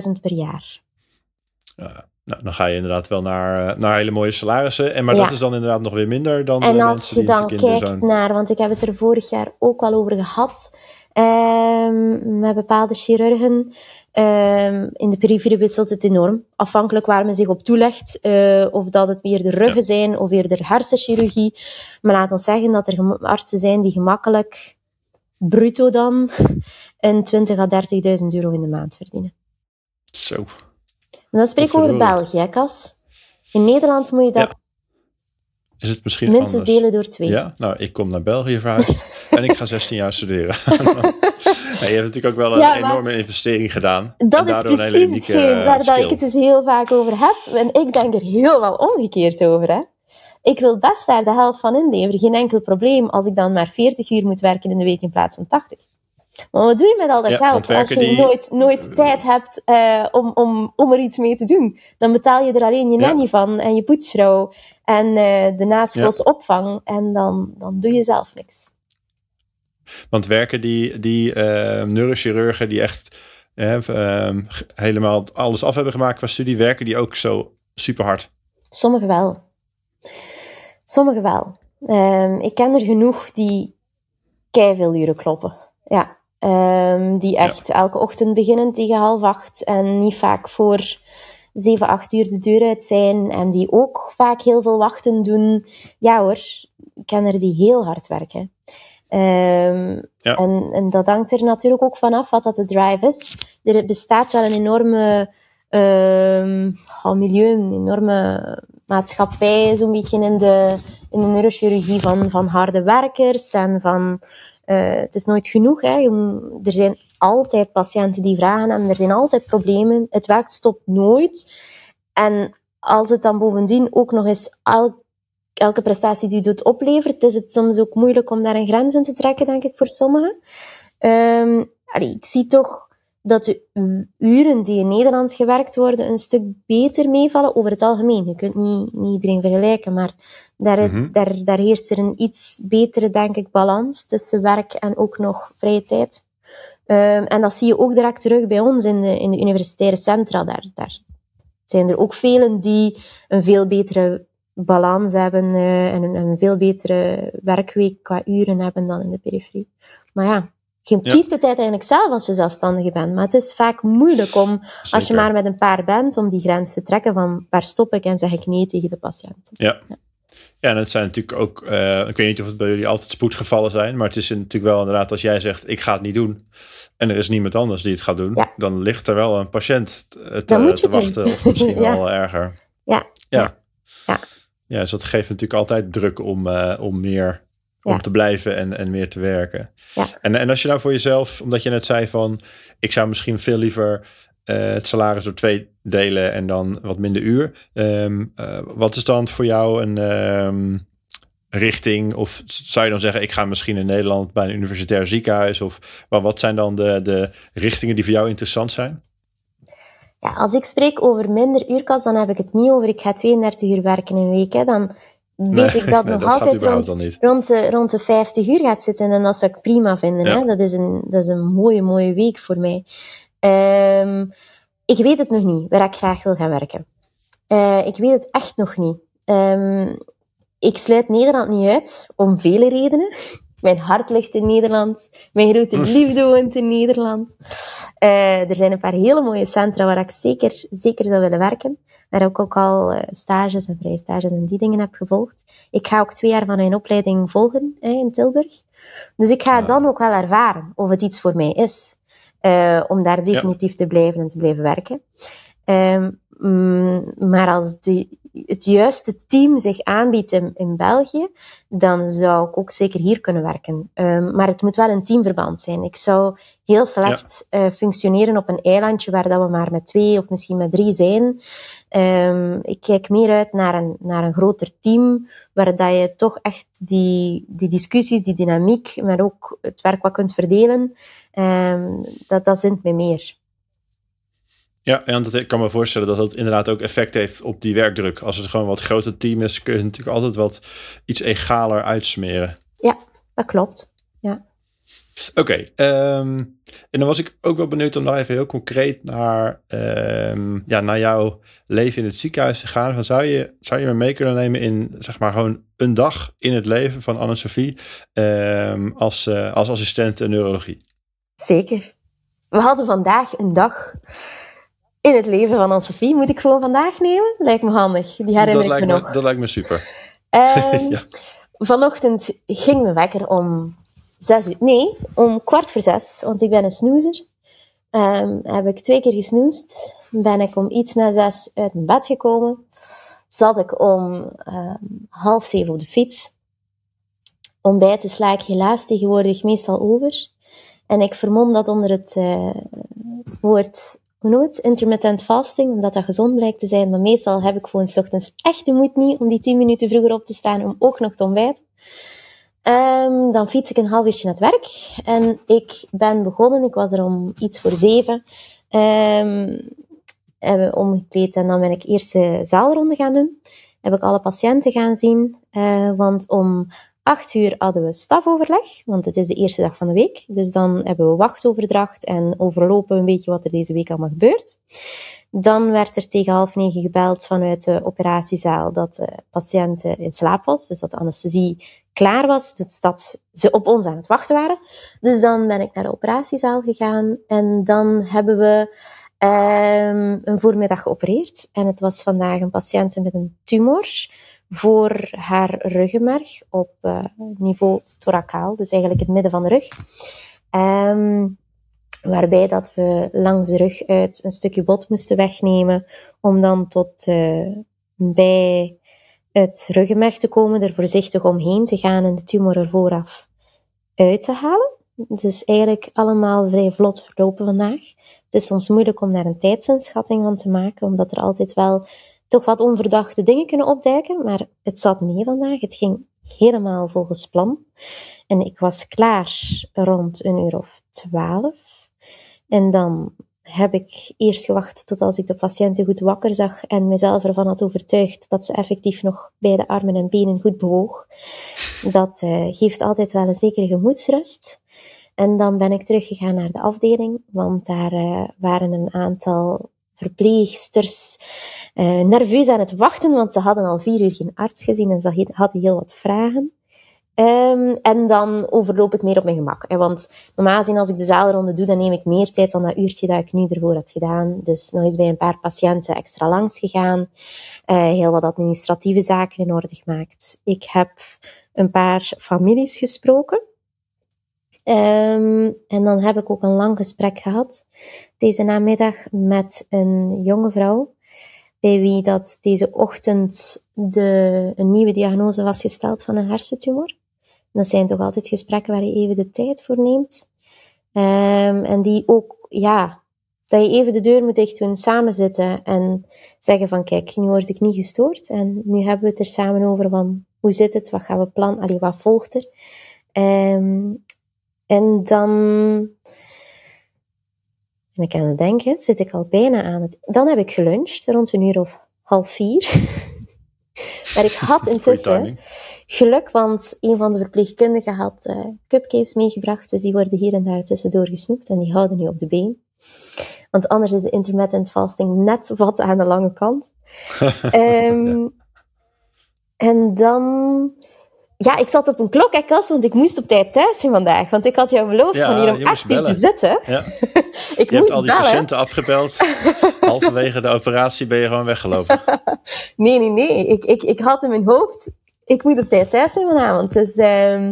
90.000 per jaar. Ja. Nou, dan ga je inderdaad wel naar, eh, naar hele mooie salarissen. En, maar dat is dan inderdaad nog weer minder dan en de als mensen je dan kijkt naar, want ik heb het er vorig jaar ook al over gehad, um, met bepaalde chirurgen. Um, in de periferie wisselt het enorm. Afhankelijk waar men zich op toelegt. Uh, of dat het meer de ruggen zijn of eerder hersenchirurgie. Maar laat ons zeggen dat er artsen zijn die gemakkelijk, bruto dan, een 20 à 30.000 euro in de maand verdienen. Zo. En dan spreek ik over België, hè, Cas. In Nederland moet je dat Is het misschien minstens anders? delen door twee. Ja, nou, ik kom naar België verhuisd en ik ga 16 jaar studeren. je hebt natuurlijk ook wel een Ja, enorme investering gedaan. Dat is precies hetgeen eh, waar dat ik het dus heel vaak over heb. En ik denk er heel wel omgekeerd over. Hè. Ik wil best daar de helft van inleveren. Geen enkel probleem als ik dan maar 40 uur moet werken in de week in plaats van 80. Maar wat doe je met al dat Ja, geld als je die- nooit, nooit tijd hebt eh, om, om, om er iets mee te doen? Dan betaal je er alleen je Ja. nanny van en je poetsvrouw en eh, de naschoolse opvang. En dan, dan doe je zelf niks. Want werken die, die eh, neurochirurgen die echt eh, ehm, helemaal alles af hebben gemaakt qua studie, werken die ook zo super hard? Sommigen wel. Sommigen wel. Ehm, ik ken er genoeg die veel uren kloppen. Ja. Ehm, die echt elke ochtend beginnen tegen half acht en niet vaak voor zeven, acht uur de deur uit zijn. En die ook vaak heel veel wachten doen. Ja hoor, ik ken er die heel hard werken. Ehm, Ja. en, en dat hangt er natuurlijk ook vanaf wat dat de drive is. Er bestaat wel een enorme ehm, oh, milieu, een enorme maatschappij, zo'n beetje in de, in de neurochirurgie van, van harde werkers en van eh, het is nooit genoeg. Hè. Er zijn altijd patiënten die vragen en er zijn altijd problemen. Het werk stopt nooit. En als het dan bovendien ook nog eens el- elke prestatie die je doet oplevert, is het soms ook moeilijk om daar een grens in te trekken, denk ik, voor sommigen. Ehm, allee, ik zie toch dat de uren die in Nederland gewerkt worden een stuk beter meevallen over het algemeen. Je kunt niet, niet iedereen vergelijken, maar daar, Mhm. daar, daar heerst er een iets betere, denk ik, balans tussen werk en ook nog vrije tijd. Ehm, en dat zie je ook direct terug bij ons in de, in de universitaire centra. Daar, daar zijn er ook velen die een veel betere balans hebben eh, en een, een veel betere werkweek qua uren hebben dan in de periferie. Maar ja, je Ja. kiest het uiteindelijk zelf als je zelfstandige bent. Maar het is vaak moeilijk om, als je maar met een paar bent, om die grens te trekken van waar stop ik en zeg ik nee tegen de patiënt. Ja. Ja, en het zijn natuurlijk ook, eh, ik weet niet of het bij jullie altijd spoedgevallen zijn, maar het is natuurlijk wel inderdaad als jij zegt, ik ga het niet doen en er is niemand anders die het gaat doen, Ja. dan ligt er wel een patiënt te, wachten doen. of misschien Ja. wel erger. Ja, Ja. Ja. Ja, dus dat geeft natuurlijk altijd druk om, eh, om meer om Ja. te blijven en, en meer te werken. Ja. En, en als je nou voor jezelf, omdat je net zei van, ik zou misschien veel liever eh, het salaris door twee delen en dan wat minder uur. Ehm, eh, wat is dan voor jou een ehm, richting? Of zou je dan zeggen, ik ga misschien in Nederland bij een universitair ziekenhuis? Of maar wat zijn dan de, de richtingen die voor jou interessant zijn? Ja, als ik spreek over minder uurkast, dan heb ik het niet over ik ga 32 uur werken in een week. Hè. Dan weet ik dat nee, nog dat altijd rond, rond, de, rond de 50 uur gaat zitten. En dat zou ik prima vinden. Ja. Hè. Dat, is een, dat is een mooie, mooie week voor mij. Ehm, ik weet het nog niet, waar ik graag wil gaan werken. Eh, ik weet het echt nog niet. Ehm, ik sluit Nederland niet uit, om vele redenen. Mijn hart ligt in Nederland. Mijn grote liefde woont in Nederland. Eh, er zijn een paar hele mooie centra waar ik zeker, zeker zou willen werken. Waar ik ook al eh, stages en vrije stages en die dingen heb gevolgd. Ik ga ook twee jaar van mijn opleiding volgen hè, in Tilburg. Dus ik ga Ah. dan ook wel ervaren of het iets voor mij is. eh, om daar definitief te blijven en te blijven werken. Ehm, mm, maar als de het juiste team zich aanbiedt in, in België, dan zou ik ook zeker hier kunnen werken. Um, maar het moet wel een teamverband zijn. Ik zou heel slecht ja. uh, functioneren op een eilandje waar dat we maar met twee of misschien met drie zijn. Um, ik kijk meer uit naar een, naar een groter team, waar dat je toch echt die, die discussies, die dynamiek, maar ook het werk wat kunt verdelen, um, dat, dat zint me meer. Ja, en dat, ik kan me voorstellen dat dat inderdaad ook effect heeft op die werkdruk. Als het gewoon wat groter team is, kun je natuurlijk altijd wat iets egaler uitsmeren. Ja, dat klopt. Ja. Oké, okay, um, en dan was ik ook wel benieuwd om nog even heel concreet naar, um, ja, naar jouw leven in het ziekenhuis te gaan. Van zou, je, zou je me mee kunnen nemen in zeg maar gewoon een dag in het leven van Anne-Sophie um, als, uh, als assistent in neurologie? Zeker. We hadden vandaag een dag in het leven van Anne-Sophie. Moet ik gewoon vandaag nemen? Lijkt me handig. Die herinner dat ik me, nog. Dat lijkt me super. Um, ja. Vanochtend ging mijn wekker om zes uur. Nee, om kwart voor zes, want ik ben een snoezer. Um, heb ik twee keer gesnoest. Ben ik om iets na zes uit mijn bed gekomen. Zat ik om um, half zeven op de fiets. Ontbijten sla ik helaas tegenwoordig meestal over. En ik vermom dat onder het uh, woord hoe noem? Intermittent fasting, omdat dat gezond blijkt te zijn. Maar meestal heb ik gewoon s ochtends echt de moed niet om die 10 minuten vroeger op te staan om ook nog te ontbijten. Um, dan fiets ik een half uurtje naar het werk. En ik ben begonnen, ik was er om iets voor zeven. Um, hebben omgekleed en dan ben ik eerst de zaalronde gaan doen. Heb ik alle patiënten gaan zien. Uh, want om acht uur hadden we stafoverleg, want het is de eerste dag van de week. Dus dan hebben we wachtoverdracht en overlopen een beetje wat er deze week allemaal gebeurt. Dan werd er tegen half negen gebeld vanuit de operatiezaal dat de patiënt in slaap was, dus dat de anesthesie klaar was, dus dat ze op ons aan het wachten waren. Dus dan ben ik naar de operatiezaal gegaan en dan hebben we um, een voormiddag geopereerd. En het was vandaag een patiënt met een tumor voor haar ruggenmerg op uh, niveau thoracaal, dus eigenlijk het midden van de rug. Um, waarbij dat we langs de rug uit een stukje bot moesten wegnemen om dan tot uh, bij het ruggenmerg te komen, er voorzichtig omheen te gaan en de tumor er vooraf uit te halen. Het is eigenlijk allemaal vrij vlot verlopen vandaag. Het is soms moeilijk om daar een tijdsinschatting van te maken, omdat er altijd wel toch wat onverdachte dingen kunnen opduiken, maar het zat mee vandaag. Het ging helemaal volgens plan. En ik was klaar rond een uur of twaalf. En dan heb ik eerst gewacht tot als ik de patiënten goed wakker zag en mezelf ervan had overtuigd dat ze effectief nog beide armen en benen goed bewoog. Dat uh, geeft altijd wel een zekere gemoedsrust. En dan ben ik teruggegaan naar de afdeling, want daar uh, waren een aantal verpleegsters uh, nerveus aan het wachten, want ze hadden al vier uur geen arts gezien en ze hadden heel wat vragen. Um, en dan overloop ik meer op mijn gemak. Want normaal gezien als ik de zaalronde doe, dan neem ik meer tijd dan dat uurtje dat ik nu ervoor had gedaan. Dus nog eens bij een paar patiënten extra langs gegaan. Uh, heel wat administratieve zaken in orde gemaakt. Ik heb een paar families gesproken. Um, en dan heb ik ook een lang gesprek gehad deze namiddag met een jonge vrouw, bij wie dat deze ochtend de, een nieuwe diagnose was gesteld van een hersentumor. Dat zijn toch altijd gesprekken waar je even de tijd voor neemt. Um, en die ook, ja, dat je even de deur moet dicht doen, samen zitten en zeggen van kijk, nu word ik niet gestoord en nu hebben we het er samen over van hoe zit het, wat gaan we plannen, allee, wat volgt er. Um, en dan en ik aan het denken, zit ik al bijna aan het... Dan heb ik geluncht, rond een uur of half vier. maar ik had intussen geluk, want een van de verpleegkundigen had uh, cupcakes meegebracht, dus die worden hier en daar tussendoor gesnoept en die houden nu op de been. Want anders is de intermittent fasting net wat aan de lange kant. um, en dan ja, ik zat op een klok, hè, Kas, want ik moest op tijd thuis zijn vandaag. Want ik had jou beloofd ja, van hier om acht uur te zitten. Ja. ik je hebt al die bellen. patiënten afgebeld. Halverwege de operatie ben je gewoon weggelopen. nee, nee, nee. Ik, ik, ik had in mijn hoofd, ik moet op tijd thuis zijn vanavond. Dus uh,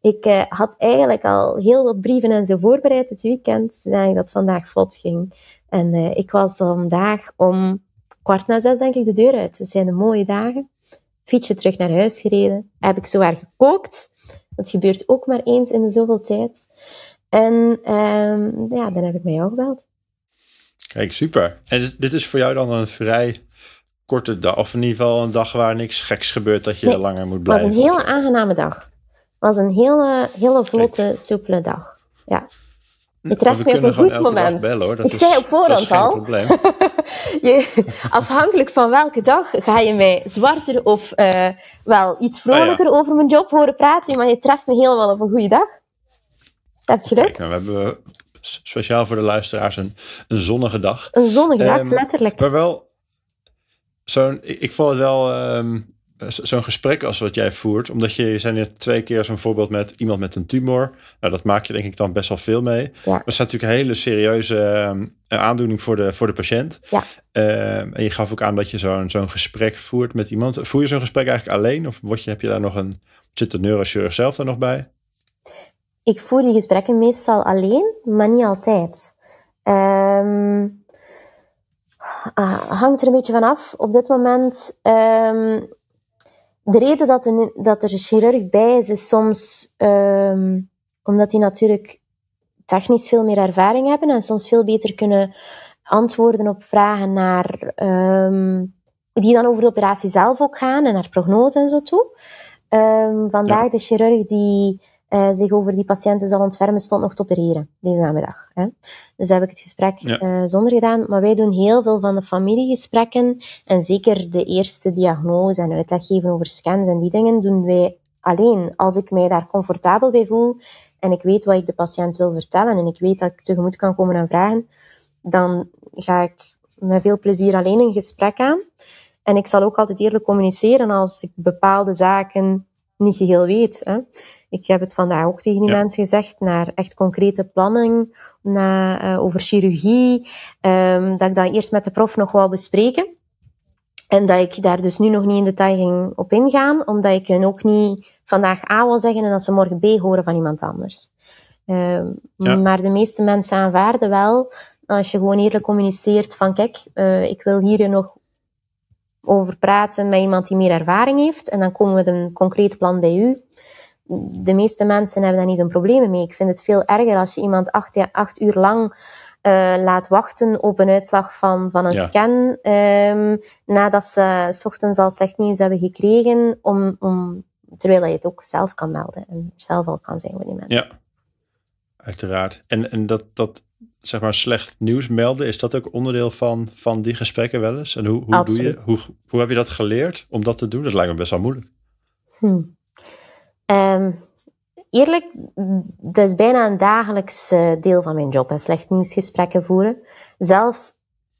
ik uh, had eigenlijk al heel wat brieven en zo voorbereid het weekend, zodat dat vandaag vlot ging. En uh, ik was vandaag om kwart na zes denk ik de deur uit. Het zijn de mooie dagen. Fietsje terug naar huis gereden. Heb ik zo erg gekookt. Dat gebeurt ook maar eens in de zoveel tijd. En ehm, ja, dan heb ik met jou gebeld. Kijk, super. En dit is voor jou dan een vrij korte dag, of in ieder geval een dag waar niks geks gebeurt dat je langer moet blijven? Het was een hele aangename dag. Het was een hele, hele vlotte, soepele dag. Ja. Je treft me op een goed moment. Bellen, hoor. Dat ik zei op voorhand al. je, afhankelijk van welke dag ga je mij zwarter of uh, wel iets vrolijker ja. over mijn job horen praten, maar je treft me helemaal op een goede dag. Dat is gelukt. nou, we hebben speciaal voor de luisteraars een, een zonnige dag. Een zonnige dag, um, letterlijk. Maar wel, zo'n, ik, ik vond het wel um, zo'n gesprek als wat jij voert, omdat je, je zijn net twee keer zo'n voorbeeld met iemand met een tumor. Nou, dat maak je denk ik dan best wel veel mee. Ja. Dat is natuurlijk een hele serieuze um, aandoening voor de, voor de patiënt. Ja. Um, en je gaf ook aan dat je zo'n zo'n gesprek voert met iemand. Voer je zo'n gesprek eigenlijk alleen? Of word je, heb je daar nog een, zit de neurochirurg zelf daar nog bij? Ik voer die gesprekken meestal alleen, maar niet altijd. Um, hangt er een beetje van af. Op dit moment, um, de reden dat, er, dat er een chirurg bij is, is soms um, omdat die natuurlijk technisch veel meer ervaring hebben en soms veel beter kunnen antwoorden op vragen naar, die dan over de operatie zelf ook gaan en naar prognose en zo toe. vandaag ja. de chirurg die uh, zich over die patiënten zal ontfermen, stond nog te opereren deze namiddag. Hè. Dus heb ik het gesprek ja. uh, zonder gedaan. Maar wij doen heel veel van de familiegesprekken. En zeker de eerste diagnose en uitleg geven over scans en die dingen doen wij alleen. Als ik mij daar comfortabel bij voel en ik weet wat ik de patiënt wil vertellen en ik weet dat ik tegemoet kan komen aan vragen, dan ga ik met veel plezier alleen een gesprek aan. En ik zal ook altijd eerlijk communiceren als ik bepaalde zaken niet geheel weet. Hè. Ik heb het vandaag ook tegen die mensen gezegd, naar echt concrete planning, naar, uh, over chirurgie, um, dat ik dat eerst met de prof nog wou bespreken. En dat ik daar dus nu nog niet in detail ging op ingaan, omdat ik hun ook niet vandaag A wil zeggen en dat ze morgen B horen van iemand anders. Um, ja. Maar de meeste mensen aanvaarden wel, als je gewoon eerlijk communiceert van kijk, uh, ik wil hier nog over praten met iemand die meer ervaring heeft en dan komen we met een concreet plan bij u de meeste mensen hebben daar niet zo'n probleem mee. Ik vind het veel erger als je iemand acht, acht uur lang uh, laat wachten op een uitslag van, van een ja. scan, um, nadat ze s ochtends al slecht nieuws hebben gekregen, om, om, terwijl je het ook zelf kan melden en zelf al kan zijn voor die mensen. Ja, uiteraard. En, en dat, dat zeg maar slecht nieuws melden, is dat ook onderdeel van, van die gesprekken wel eens? En hoe, hoe, doe je, hoe, hoe heb je dat geleerd om dat te doen? Dat lijkt me best wel moeilijk. Hm. Um, eerlijk, dat is bijna een dagelijks uh, deel van mijn job, slecht nieuwsgesprekken voeren. Zelfs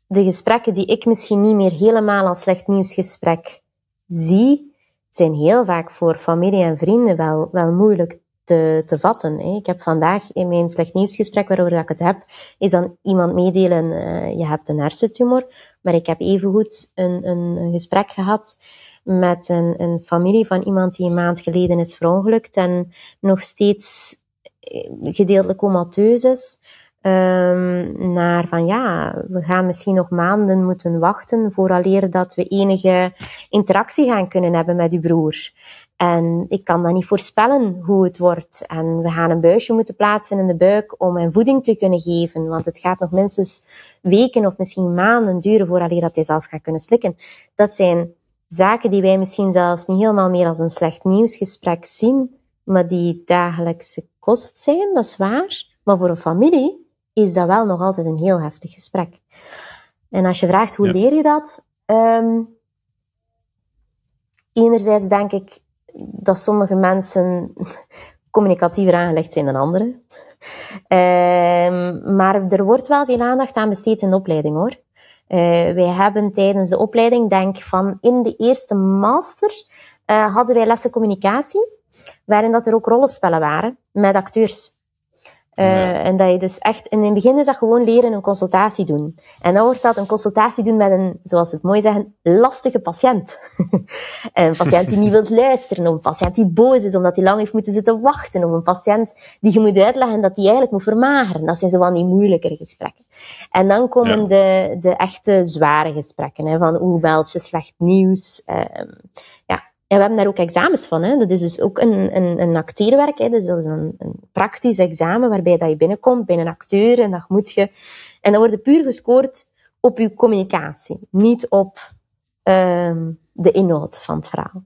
de gesprekken die ik misschien niet meer helemaal als slecht nieuwsgesprek zie, zijn heel vaak voor familie en vrienden wel, wel moeilijk te, te vatten. Hè. Ik heb vandaag in mijn slecht nieuwsgesprek waarover ik het heb, is dan iemand meedelen, uh, je hebt een hersentumor, maar ik heb evengoed een, een, een gesprek gehad met een, een familie van iemand die een maand geleden is verongelukt en nog steeds eh, gedeeltelijk comateus is. Um, naar van ja, we gaan misschien nog maanden moeten wachten vooraleer dat we enige interactie gaan kunnen hebben met uw broer. En ik kan dan niet voorspellen hoe het wordt. En we gaan een buisje moeten plaatsen in de buik om hem voeding te kunnen geven. Want het gaat nog minstens weken of misschien maanden duren vooraleer dat hij zelf gaat kunnen slikken. Dat zijn zaken die wij misschien zelfs niet helemaal meer als een slecht nieuwsgesprek zien, maar die dagelijkse kost zijn, dat is waar. Maar voor een familie is dat wel nog altijd een heel heftig gesprek. En als je vraagt hoe ja. leer je dat? Um, enerzijds denk ik dat sommige mensen communicatiever aangelegd zijn dan anderen. Um, maar er wordt wel veel aandacht aan besteed in de opleiding hoor. Uh, wij hebben tijdens de opleiding, denk van in de eerste master, uh, hadden wij lessen communicatie, waarin dat er ook rollenspellen waren met acteurs. Uh, En dat je dus echt, in het begin is dat gewoon leren een consultatie doen. En dan wordt dat een consultatie doen met een, zoals het mooi zeggen, lastige patiënt. een patiënt die niet wilt luisteren, of een patiënt die boos is omdat hij lang heeft moeten zitten wachten, of een patiënt die je moet uitleggen dat hij eigenlijk moet vermageren. Dat zijn zo van die moeilijkere gesprekken. En dan komen ja. de, de echte zware gesprekken, hè, van hoe belt je slecht nieuws. Uh, ja, en we hebben daar ook examens van. Hè. Dat is dus ook een, een, een acteerwerk. Hè. Dus dat is een, een praktisch examen waarbij dat je binnenkomt bij een acteur en dat moet je... En dan wordt puur gescoord op je communicatie, niet op uh, de inhoud van het verhaal.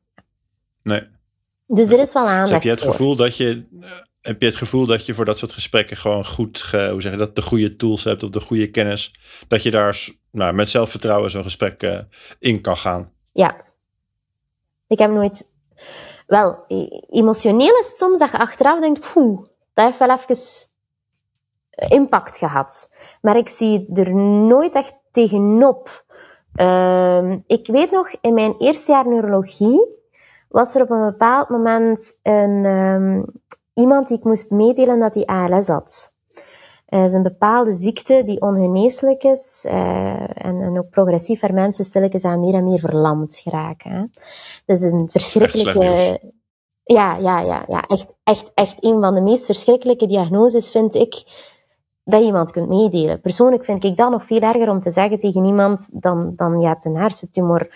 Nee. Dus er is wel aandacht dus heb je het voor. gevoel dat je heb je het gevoel dat je voor dat soort gesprekken gewoon goed, hoe zeg je dat, de goede tools hebt of de goede kennis, dat je daar nou, met zelfvertrouwen zo'n gesprek uh, in kan gaan? Ja. Ik heb nooit, wel, emotioneel is het soms dat je achteraf denkt, poeh, dat heeft wel even impact gehad. Maar ik zie er nooit echt tegenop. Uh, ik weet nog, in mijn eerste jaar neurologie was er op een bepaald moment een, um, iemand die ik moest meedelen dat hij ALS had. Het is een bepaalde ziekte die ongeneeslijk is uh, en, en, ook progressief waar mensen stilletjes aan meer en meer verlamd geraken. Hè. Dat is een verschrikkelijke... Ja, ja, ja, ja. Echt, echt, echt een van de meest verschrikkelijke diagnoses vind ik dat je iemand kunt meedelen. Persoonlijk vind ik dat nog veel erger om te zeggen tegen iemand dan, dan je hebt een hersentumor,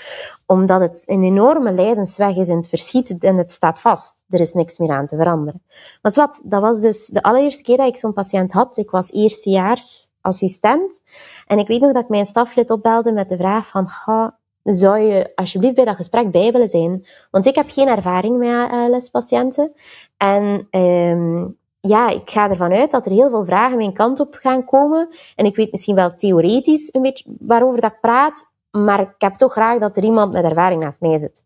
omdat het een enorme lijdensweg is in het verschiet en het staat vast. Er is niks meer aan te veranderen. Maar wat, dat was dus de allereerste keer dat ik zo'n patiënt had. Ik was eerstejaars assistent en ik weet nog dat ik mijn staflid opbelde met de vraag van, ga, zou je alsjeblieft bij dat gesprek bij willen zijn? Want ik heb geen ervaring met ALS-patiënten en... Um, ja, ik ga ervan uit dat er heel veel vragen mijn kant op gaan komen. En ik weet misschien wel theoretisch een beetje waarover dat ik praat, maar ik heb toch graag dat er iemand met ervaring naast mij zit.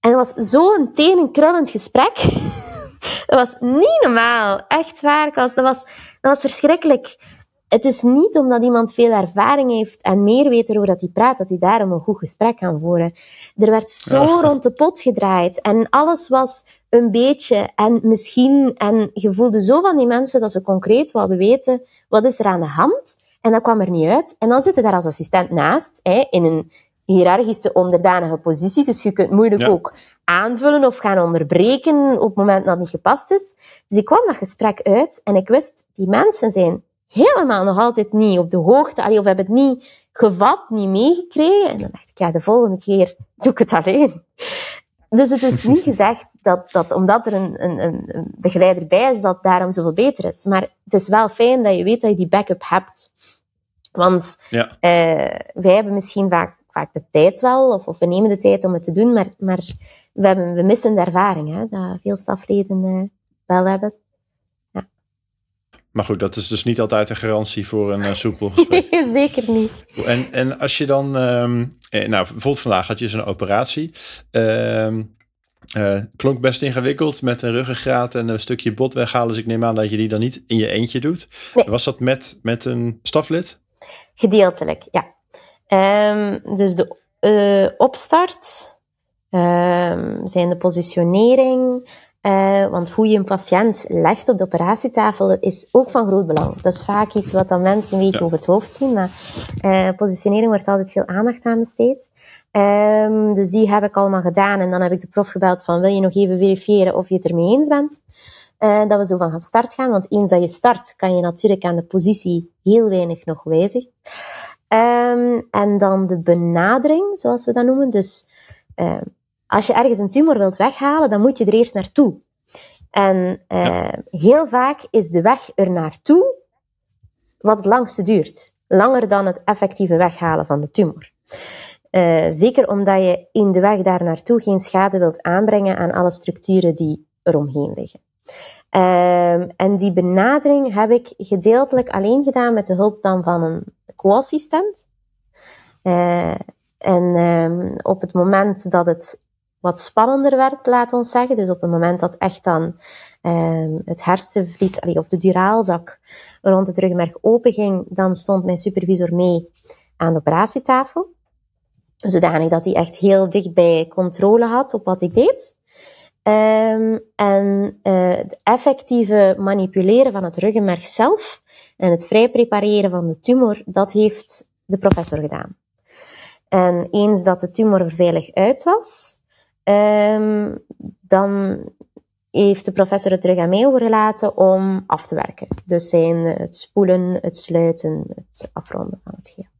En dat was zo'n tenenkrullend gesprek. dat was niet normaal. Echt waar. Dat was, dat was verschrikkelijk het is niet omdat iemand veel ervaring heeft en meer weet erover dat hij praat, dat hij daarom een goed gesprek kan voeren. Er werd zo rond de pot gedraaid en alles was een beetje en misschien. En je voelde zo van die mensen dat ze concreet wilden weten wat is er aan de hand. En dat kwam er niet uit. En dan zit je daar als assistent naast, hè, in een hiërarchische onderdanige positie. Dus je kunt moeilijk ja. ook aanvullen of gaan onderbreken op het moment dat het niet gepast is. Dus ik kwam dat gesprek uit en ik wist, die mensen zijn helemaal nog altijd niet op de hoogte, allee, of hebben het niet gevat, niet meegekregen. En dan dacht ik, ja, de volgende keer doe ik het alleen. Dus het is niet gezegd dat, dat omdat er een, een, een begeleider bij is, dat daarom zoveel beter is. Maar het is wel fijn dat je weet dat je die backup hebt. Want ja. uh, wij hebben misschien vaak, vaak de tijd wel, of, of we nemen de tijd om het te doen, maar, maar we, hebben, we missen de ervaring, hè, dat veel stafleden uh, wel hebben. Maar goed, dat is dus niet altijd een garantie voor een uh, soepel gesprek. Zeker niet. En, en als je dan, um, nou bijvoorbeeld vandaag had je zo'n operatie. Uh, uh, klonk best ingewikkeld met een ruggengraat en een stukje bot weghalen. Dus ik neem aan dat je die dan niet in je eentje doet. Nee. Was dat met, met een staflid? Gedeeltelijk, ja. Um, dus de uh, opstart um, zijn de positionering, uh, want hoe je een patiënt legt op de operatietafel is ook van groot belang. Dat is vaak iets wat dan mensen een beetje ja. over het hoofd zien, maar uh, positionering wordt altijd veel aandacht aan besteed. Um, dus die heb ik allemaal gedaan en dan heb ik de prof gebeld van wil je nog even verifiëren of je het ermee eens bent. Uh, dat we zo van gaan start gaan, want eens dat je start kan je natuurlijk aan de positie heel weinig nog wijzigen. Um, en dan de benadering, zoals we dat noemen. Dus uh, als je ergens een tumor wilt weghalen, dan moet je er eerst naartoe. En uh, ja. heel vaak is de weg er naartoe wat het langste duurt. Langer dan het effectieve weghalen van de tumor. Uh, zeker omdat je in de weg daar naartoe geen schade wilt aanbrengen aan alle structuren die eromheen liggen. Uh, en die benadering heb ik gedeeltelijk alleen gedaan met de hulp dan van een co-assistent. Uh, en um, op het moment dat het wat spannender werd, laat ons zeggen. Dus op het moment dat echt dan um, het hersenvlies of de duraalzak rond het rugmerg open ging, dan stond mijn supervisor mee aan de operatietafel. Zodanig dat hij echt heel dicht bij controle had op wat ik deed. Ehm, en uh, het effectieve manipuleren van het ruggenmerg zelf en het vrij prepareren van de tumor, dat heeft de professor gedaan. En eens dat de tumor er veilig uit was, um, dan heeft de professor het terug aan mij overgelaten om af te werken. Dus zijn het spoelen, het sluiten, het afronden van het geheel.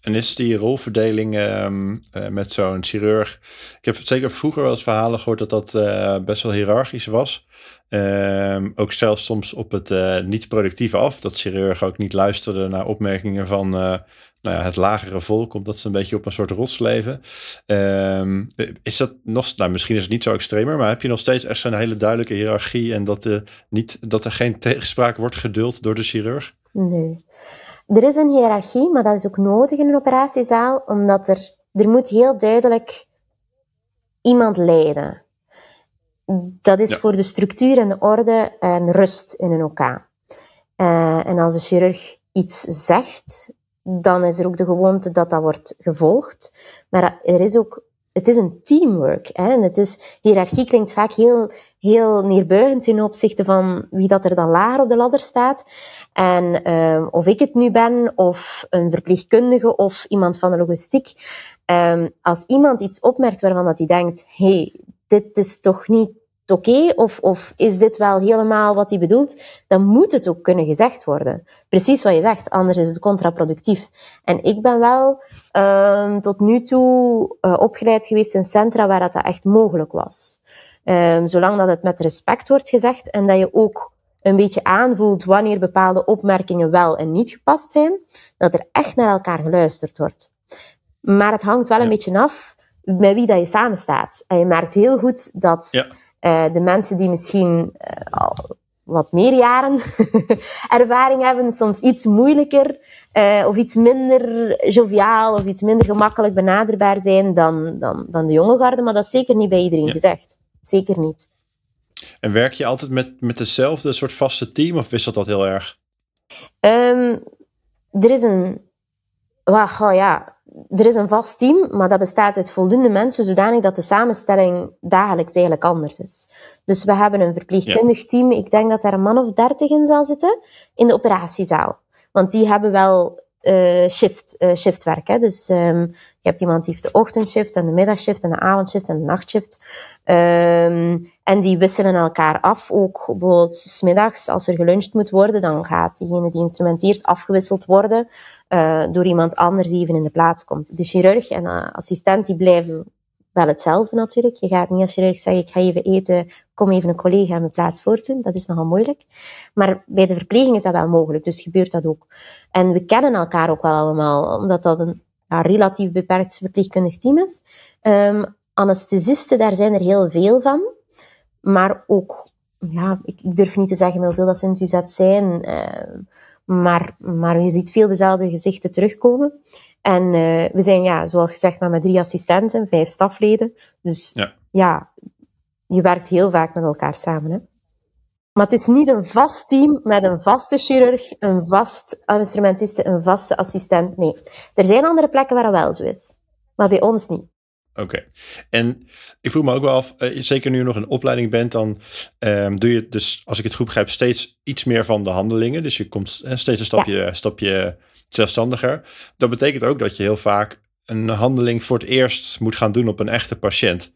En is die rolverdeling uh, met zo'n chirurg? Ik heb zeker vroeger wel eens verhalen gehoord dat dat uh, best wel hiërarchisch was. Uh, ook zelfs soms op het uh, niet-productieve af. Dat chirurgen ook niet luisterden naar opmerkingen van nou ja, het lagere volk, omdat ze een beetje op een soort rots leven. Ehm, is dat nog, nou, misschien is het niet zo extremer, maar heb je nog steeds echt zo'n hele duidelijke hiërarchie en dat, niet, dat er geen tegenspraak wordt geduld door de chirurg? Nee. Er is een hiërarchie, maar dat is ook nodig in een operatiezaal, omdat er, er moet heel duidelijk iemand leiden. Dat is voor de structuur en de orde en rust in een OK. Uh, en als de chirurg iets zegt, dan is er ook de gewoonte dat dat wordt gevolgd. Maar er is ook het is een teamwork. Hè? En het is, hiërarchie klinkt vaak heel, heel neerbuigend ten opzichte van wie dat er dan lager op de ladder staat. En uh, of ik het nu ben, of een verpleegkundige, of iemand van de logistiek. Um, als iemand iets opmerkt waarvan dat hij denkt, hey, dit is toch niet oké? Of, of is dit wel helemaal wat hij bedoelt? Dan moet het ook kunnen gezegd worden. Precies wat je zegt, anders is het contraproductief. En ik ben wel um, tot nu toe uh, opgeleid geweest in centra waar dat, dat echt mogelijk was. Um, zolang dat het met respect wordt gezegd en dat je ook een beetje aanvoelt wanneer bepaalde opmerkingen wel en niet gepast zijn, dat er echt naar elkaar geluisterd wordt. Maar het hangt wel een beetje af met wie dat je samenstaat. En je merkt heel goed dat ja. Uh, de mensen die misschien uh, al wat meer jaren ervaring hebben, soms iets moeilijker uh, of iets minder joviaal of iets minder gemakkelijk benaderbaar zijn dan, dan, dan de jonge garde. Maar dat is zeker niet bij iedereen ja. gezegd. Zeker niet. En werk je altijd met, met hetzelfde soort vaste team of wisselt dat heel erg? Um, er is een. Oh ja, er is een vast team, maar dat bestaat uit voldoende mensen, zodanig dat de samenstelling dagelijks eigenlijk anders is. Dus we hebben een verpleegkundig ja. team, ik denk dat daar een man of dertig in zal zitten, in de operatiezaal. Want die hebben wel uh, shift, uh, shiftwerk. Hè. Dus um, je hebt iemand die heeft de ochtendshift en de middagshift en de avondshift en de nachtshift. Um, en die wisselen elkaar af. Ook bijvoorbeeld smiddags, als er geluncht moet worden, dan gaat diegene die instrumenteert afgewisseld worden uh, door iemand anders die even in de plaats komt. De chirurg en de assistent die blijven wel hetzelfde natuurlijk. Je gaat niet als chirurg zeggen, ik ga even eten, kom even een collega in mijn plaats voortdoen. Dat is nogal moeilijk. Maar bij de verpleging is dat wel mogelijk, dus gebeurt dat ook. En we kennen elkaar ook wel allemaal, omdat dat een relatief beperkt verpleegkundig team is. Um, anesthesisten, daar zijn er heel veel van. Maar ook, ja, ik, durf niet te zeggen hoeveel dat ze in het UZ zijn. Uh, maar, maar je ziet veel dezelfde gezichten terugkomen. En uh, we zijn, ja, zoals gezegd, maar met drie assistenten, vijf stafleden. Dus ja. ja, je werkt heel vaak met elkaar samen. Hè? Maar het is niet een vast team met een vaste chirurg, een vast instrumentiste, een vaste assistent. Nee, er zijn andere plekken waar dat wel zo is. Maar bij ons niet. Oké. Okay. En ik voel me ook wel af, uh, zeker nu je nog in opleiding bent, dan um, doe je dus, als ik het goed begrijp, steeds iets meer van de handelingen. Dus je komt uh, steeds een stapje, ja. stapje zelfstandiger. Dat betekent ook dat je heel vaak een handeling voor het eerst moet gaan doen op een echte patiënt.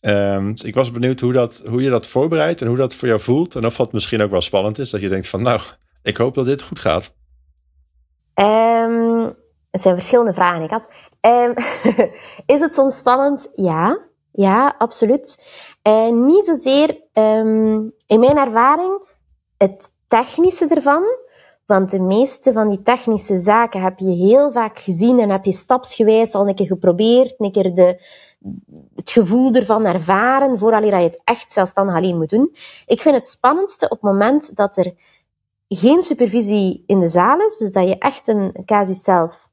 Um, dus ik was benieuwd hoe, dat, hoe je dat voorbereidt en hoe dat voor jou voelt. En of dat misschien ook wel spannend is, dat je denkt van nou, ik hoop dat dit goed gaat. Um, het zijn verschillende vragen, ik had. Um, is het soms spannend? Ja, ja, absoluut. Uh, niet zozeer in mijn ervaring het technische ervan, want de meeste van die technische zaken heb je heel vaak gezien en heb je stapsgewijs al een keer geprobeerd, een keer de, het gevoel ervan ervaren, voordat je het echt zelfstandig alleen moet doen. Ik vind het spannendste op het moment dat er geen supervisie in de zaal is, dus dat je echt een casus zelf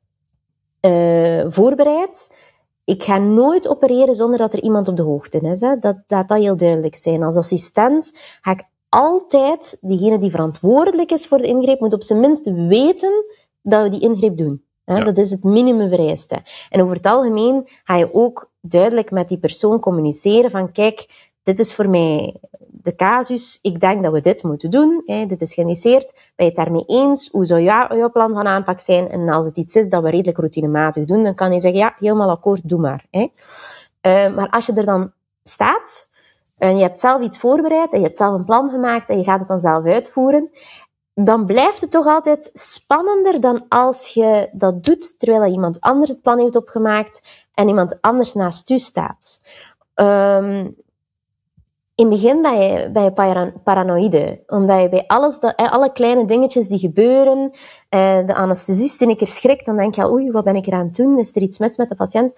uh, voorbereidt. Ik ga nooit opereren zonder dat er iemand op de hoogte is. Hè. Dat, dat dat heel duidelijk zijn. Als assistent ga ik altijd, diegene die verantwoordelijk is voor de ingreep, moet op zijn minst weten dat we die ingreep doen. Ja. Dat is het minimumvereiste. En over het algemeen ga je ook duidelijk met die persoon communiceren van kijk, dit is voor mij de casus, ik denk dat we dit moeten doen, hè, dit is geïndiceerd, ben je het daarmee eens, hoe zou jou, jouw plan van aanpak zijn? En als het iets is dat we redelijk routinematig doen, dan kan je zeggen, ja, helemaal akkoord, doe maar. Hè. Uh, maar als je er dan staat, en je hebt zelf iets voorbereid, en je hebt zelf een plan gemaakt, en je gaat het dan zelf uitvoeren, dan blijft het toch altijd spannender dan als je dat doet terwijl iemand anders het plan heeft opgemaakt en iemand anders naast u staat. Um, in het begin ben je, ben je paranoïde, omdat je bij alles, dat, alle kleine dingetjes die gebeuren, eh, de anesthesist een keer schrikt, dan denk je al, oei, wat ben ik er aan doen? Is er iets mis met de patiënt?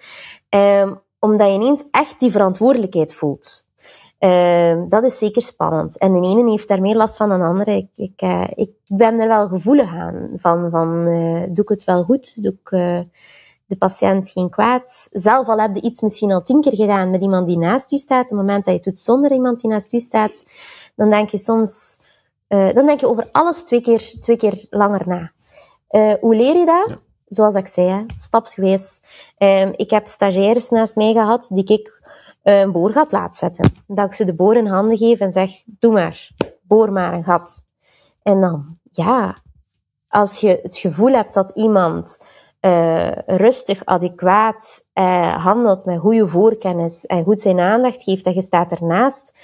Eh, omdat je ineens echt die verantwoordelijkheid voelt. Uh, dat is zeker spannend. En de ene heeft daar meer last van dan de andere. Ik, ik, uh, ik ben er wel gevoelig aan. Van, van doe ik het wel goed? Doe ik de patiënt geen kwaad? Zelf al heb je iets misschien al tien keer gedaan met iemand die naast u staat. Op het moment dat je het doet zonder iemand die naast u staat, dan denk je soms... dan denk je over alles twee keer, twee keer langer na. hoe leer je dat? Zoals ik zei, stapsgewijs. Ehm, ik heb stagiaires naast mij gehad die ik een boorgat laat zetten. Dat ik ze de boor in handen geef en zeg, doe maar, boor maar een gat. En dan, ja, als je het gevoel hebt dat iemand uh, rustig, adequaat uh, handelt met goede voorkennis en goed zijn aandacht geeft en je staat ernaast,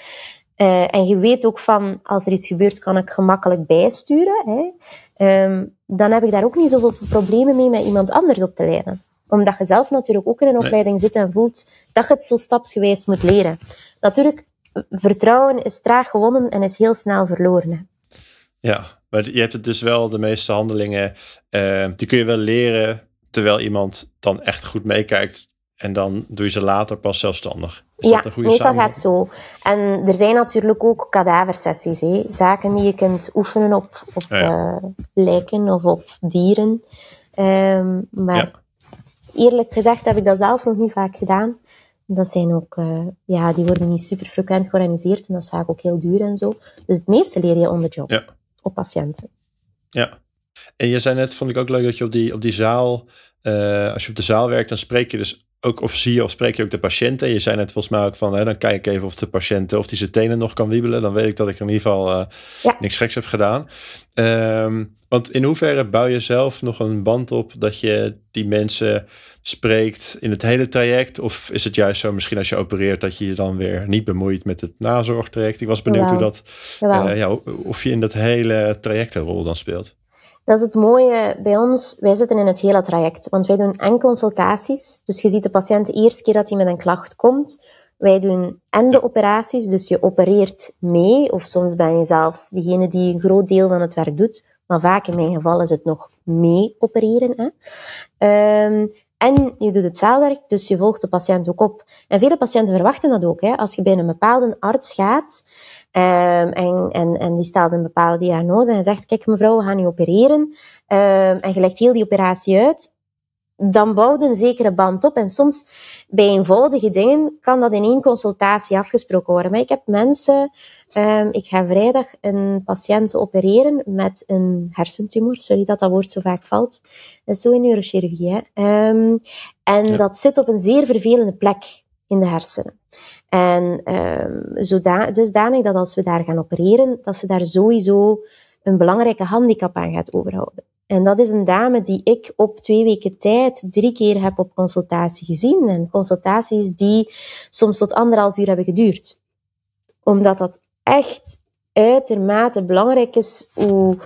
uh, en je weet ook van, als er iets gebeurt, kan ik gemakkelijk bijsturen, hè, um, dan heb ik daar ook niet zoveel problemen mee met iemand anders op te leiden omdat je zelf natuurlijk ook in een opleiding zit en voelt dat je het zo stapsgewijs moet leren. Natuurlijk, vertrouwen is traag gewonnen en is heel snel verloren. Hè. Ja, maar je hebt het dus wel, de meeste handelingen, uh, die kun je wel leren terwijl iemand dan echt goed meekijkt. En dan doe je ze later pas zelfstandig. Is ja, dat een goede meestal gaat het zo. En er zijn natuurlijk ook kadaversessies. Hè? Zaken die je kunt oefenen op, op ja. uh, lijken of op dieren. Um, maar eerlijk gezegd heb ik dat zelf nog niet vaak gedaan. Dat zijn ook, uh, ja, die worden niet super frequent georganiseerd en dat is vaak ook heel duur en zo. Dus het meeste leer je onder job, ja. op patiënten. Ja. En je zei net, vond ik ook leuk dat je op die, op die zaal, uh, als je op de zaal werkt, dan spreek je dus ook, of zie je of spreek je ook de patiënten. Je zei net volgens mij ook van, hè, dan kijk ik even of de patiënt, of die zijn tenen nog kan wiebelen. Dan weet ik dat ik in ieder geval uh, ja. niks geks heb gedaan. Um, want in hoeverre bouw je zelf nog een band op dat je die mensen spreekt in het hele traject? Of is het juist zo, misschien als je opereert, dat je je dan weer niet bemoeit met het nazorgtraject? Ik was benieuwd hoe dat, uh, ja, of je in dat hele traject een rol dan speelt. Dat is het mooie bij ons. Wij zitten in het hele traject, want wij doen en consultaties. Dus je ziet de patiënt de eerste keer dat hij met een klacht komt. Wij doen en de operaties, dus je opereert mee, of soms ben je zelfs degene die een groot deel van het werk doet. Maar vaak in mijn geval is het nog mee opereren. Hè. Um, en je doet het zaalwerk, dus je volgt de patiënt ook op. En vele patiënten verwachten dat ook. Hè. Als je bij een bepaalde arts gaat um, en, en, en die stelt een bepaalde diagnose en zegt, kijk mevrouw, we gaan u opereren. Um, en je legt heel die operatie uit dan bouwt een zekere band op. En soms bij eenvoudige dingen kan dat in één consultatie afgesproken worden. Maar ik heb mensen, um, ik ga vrijdag een patiënt opereren met een hersentumor. Sorry dat dat woord zo vaak valt. Dat is zo in neurochirurgie. Hè? Um, en ja. dat zit op een zeer vervelende plek in de hersenen. En um, zodanig, dusdanig dat als we daar gaan opereren, dat ze daar sowieso een belangrijke handicap aan gaat overhouden. En dat is een dame die ik op twee weken tijd drie keer heb op consultatie gezien. En consultaties die soms tot anderhalf uur hebben geduurd. Omdat dat echt uitermate belangrijk is hoe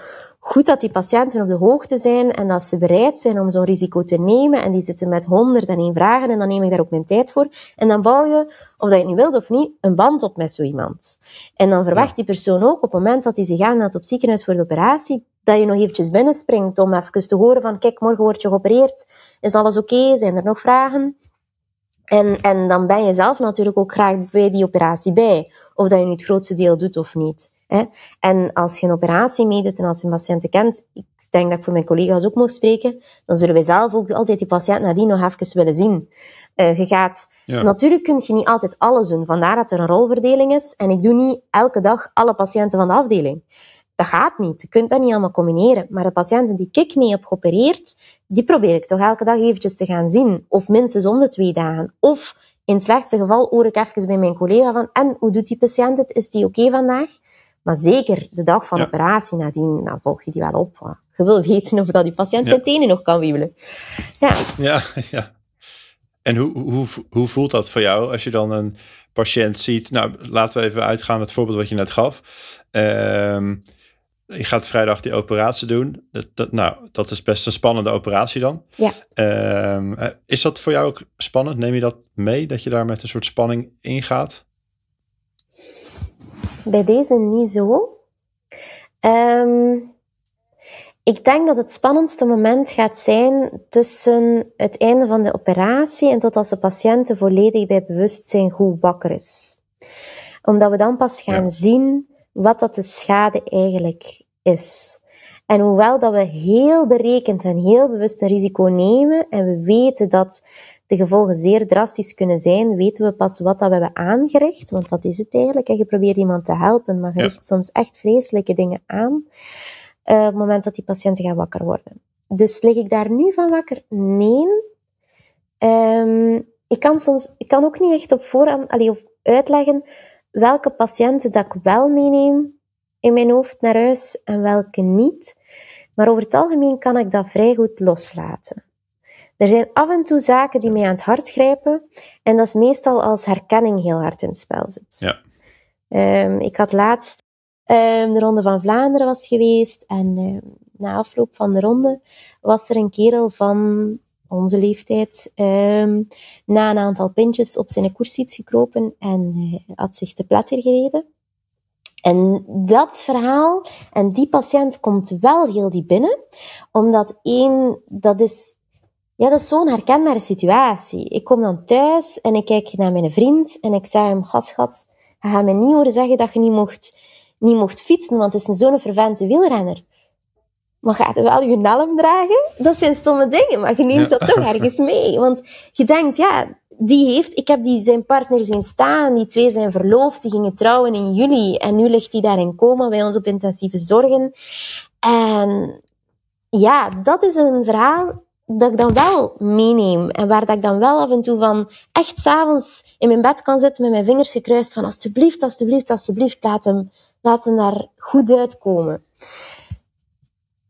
goed dat die patiënten op de hoogte zijn en dat ze bereid zijn om zo'n risico te nemen. En die zitten met honderd en één vragen en dan neem ik daar ook mijn tijd voor. En dan bouw je, of dat je het nu wilt of niet, een band op met zo iemand. En dan verwacht die persoon ook op het moment dat hij zich aanmeldt op ziekenhuis voor de operatie, dat je nog eventjes binnenspringt om even te horen van, kijk, morgen word je geopereerd. Is alles oké? Okay? Zijn er nog vragen? En, en dan ben je zelf natuurlijk ook graag bij die operatie bij. Of dat je nu het grootste deel doet of niet. Hè? En als je een operatie meedoet en als je een patiënt kent, ik denk dat ik voor mijn collega's ook mag spreken, dan zullen wij zelf ook altijd die patiënt nadien nog even willen zien. Uh, je gaat, ja. Natuurlijk kun je niet altijd alles doen, vandaar dat er een rolverdeling is. En ik doe niet elke dag alle patiënten van de afdeling. Dat gaat niet. Je kunt dat niet allemaal combineren. Maar de patiënten die ik mee heb geopereerd, die probeer ik toch elke dag eventjes te gaan zien. Of minstens om de twee dagen. Of In het slechtste geval hoor ik even bij mijn collega van, en hoe doet die patiënt het? Is die oké vandaag? Maar zeker de dag van operatie nadien, dan volg je die wel op. Je wil weten of dat die patiënt zijn tenen nog kan wiebelen. Ja, ja. ja. En hoe, hoe, hoe voelt dat voor jou als je dan een patiënt ziet? Nou, laten we even uitgaan met het voorbeeld wat je net gaf. Uh, je gaat vrijdag die operatie doen. Dat, dat, nou, dat is best een spannende operatie dan. Ja. Uh, is dat voor jou ook spannend? Neem je dat mee, dat je daar met een soort spanning ingaat? Bij deze niet zo. Um, ik denk dat het spannendste moment gaat zijn tussen het einde van de operatie en tot als de patiënt volledig bij bewustzijn goed wakker is. Omdat we dan pas gaan zien wat dat de schade eigenlijk is. En hoewel dat we heel berekend en heel bewust een risico nemen en we weten dat de gevolgen zeer drastisch kunnen zijn, weten we pas wat dat we hebben aangericht, want dat is het eigenlijk. Je probeert iemand te helpen, maar je richt soms echt vreselijke dingen aan uh, op het moment dat die patiënten gaan wakker worden. Dus lig ik daar nu van wakker? Nee. Um, ik, kan soms, ik kan ook niet echt op voorhand allee, of uitleggen welke patiënten dat ik wel meeneem in mijn hoofd naar huis en welke niet. Maar over het algemeen kan ik dat vrij goed loslaten. Er zijn af en toe zaken die mij aan het hart grijpen. En dat is meestal als herkenning heel hard in het spel zit. Ja. Um, ik had laatst um, de Ronde van Vlaanderen was geweest. En um, na afloop van de ronde was er een kerel van onze leeftijd na een aantal pintjes op zijn koersfiets gekropen en uh, had zich te platter gereden. En dat verhaal en die patiënt komt wel heel diep binnen, omdat één, dat is, ja, dat is zo'n herkenbare situatie. Ik kom dan thuis en ik kijk naar mijn vriend en ik zeg hem, gaschat, je gaat mij niet horen zeggen dat je niet mocht, niet mocht fietsen, want het is zo'n vervente wielrenner. Maar gaat er wel je helm dragen? Dat zijn stomme dingen, maar je neemt dat toch ergens mee. Want je denkt, ja, die heeft, ik heb die zijn partner zien staan, die twee zijn verloofd, die gingen trouwen in juli en nu ligt hij daar in coma bij ons op intensieve zorgen. En ja, dat is een verhaal dat ik dan wel meeneem en waar dat ik dan wel af en toe van echt s'avonds in mijn bed kan zitten met mijn vingers gekruist van alsjeblieft, alsjeblieft, alsjeblieft, laat hem, laat hem daar goed uitkomen.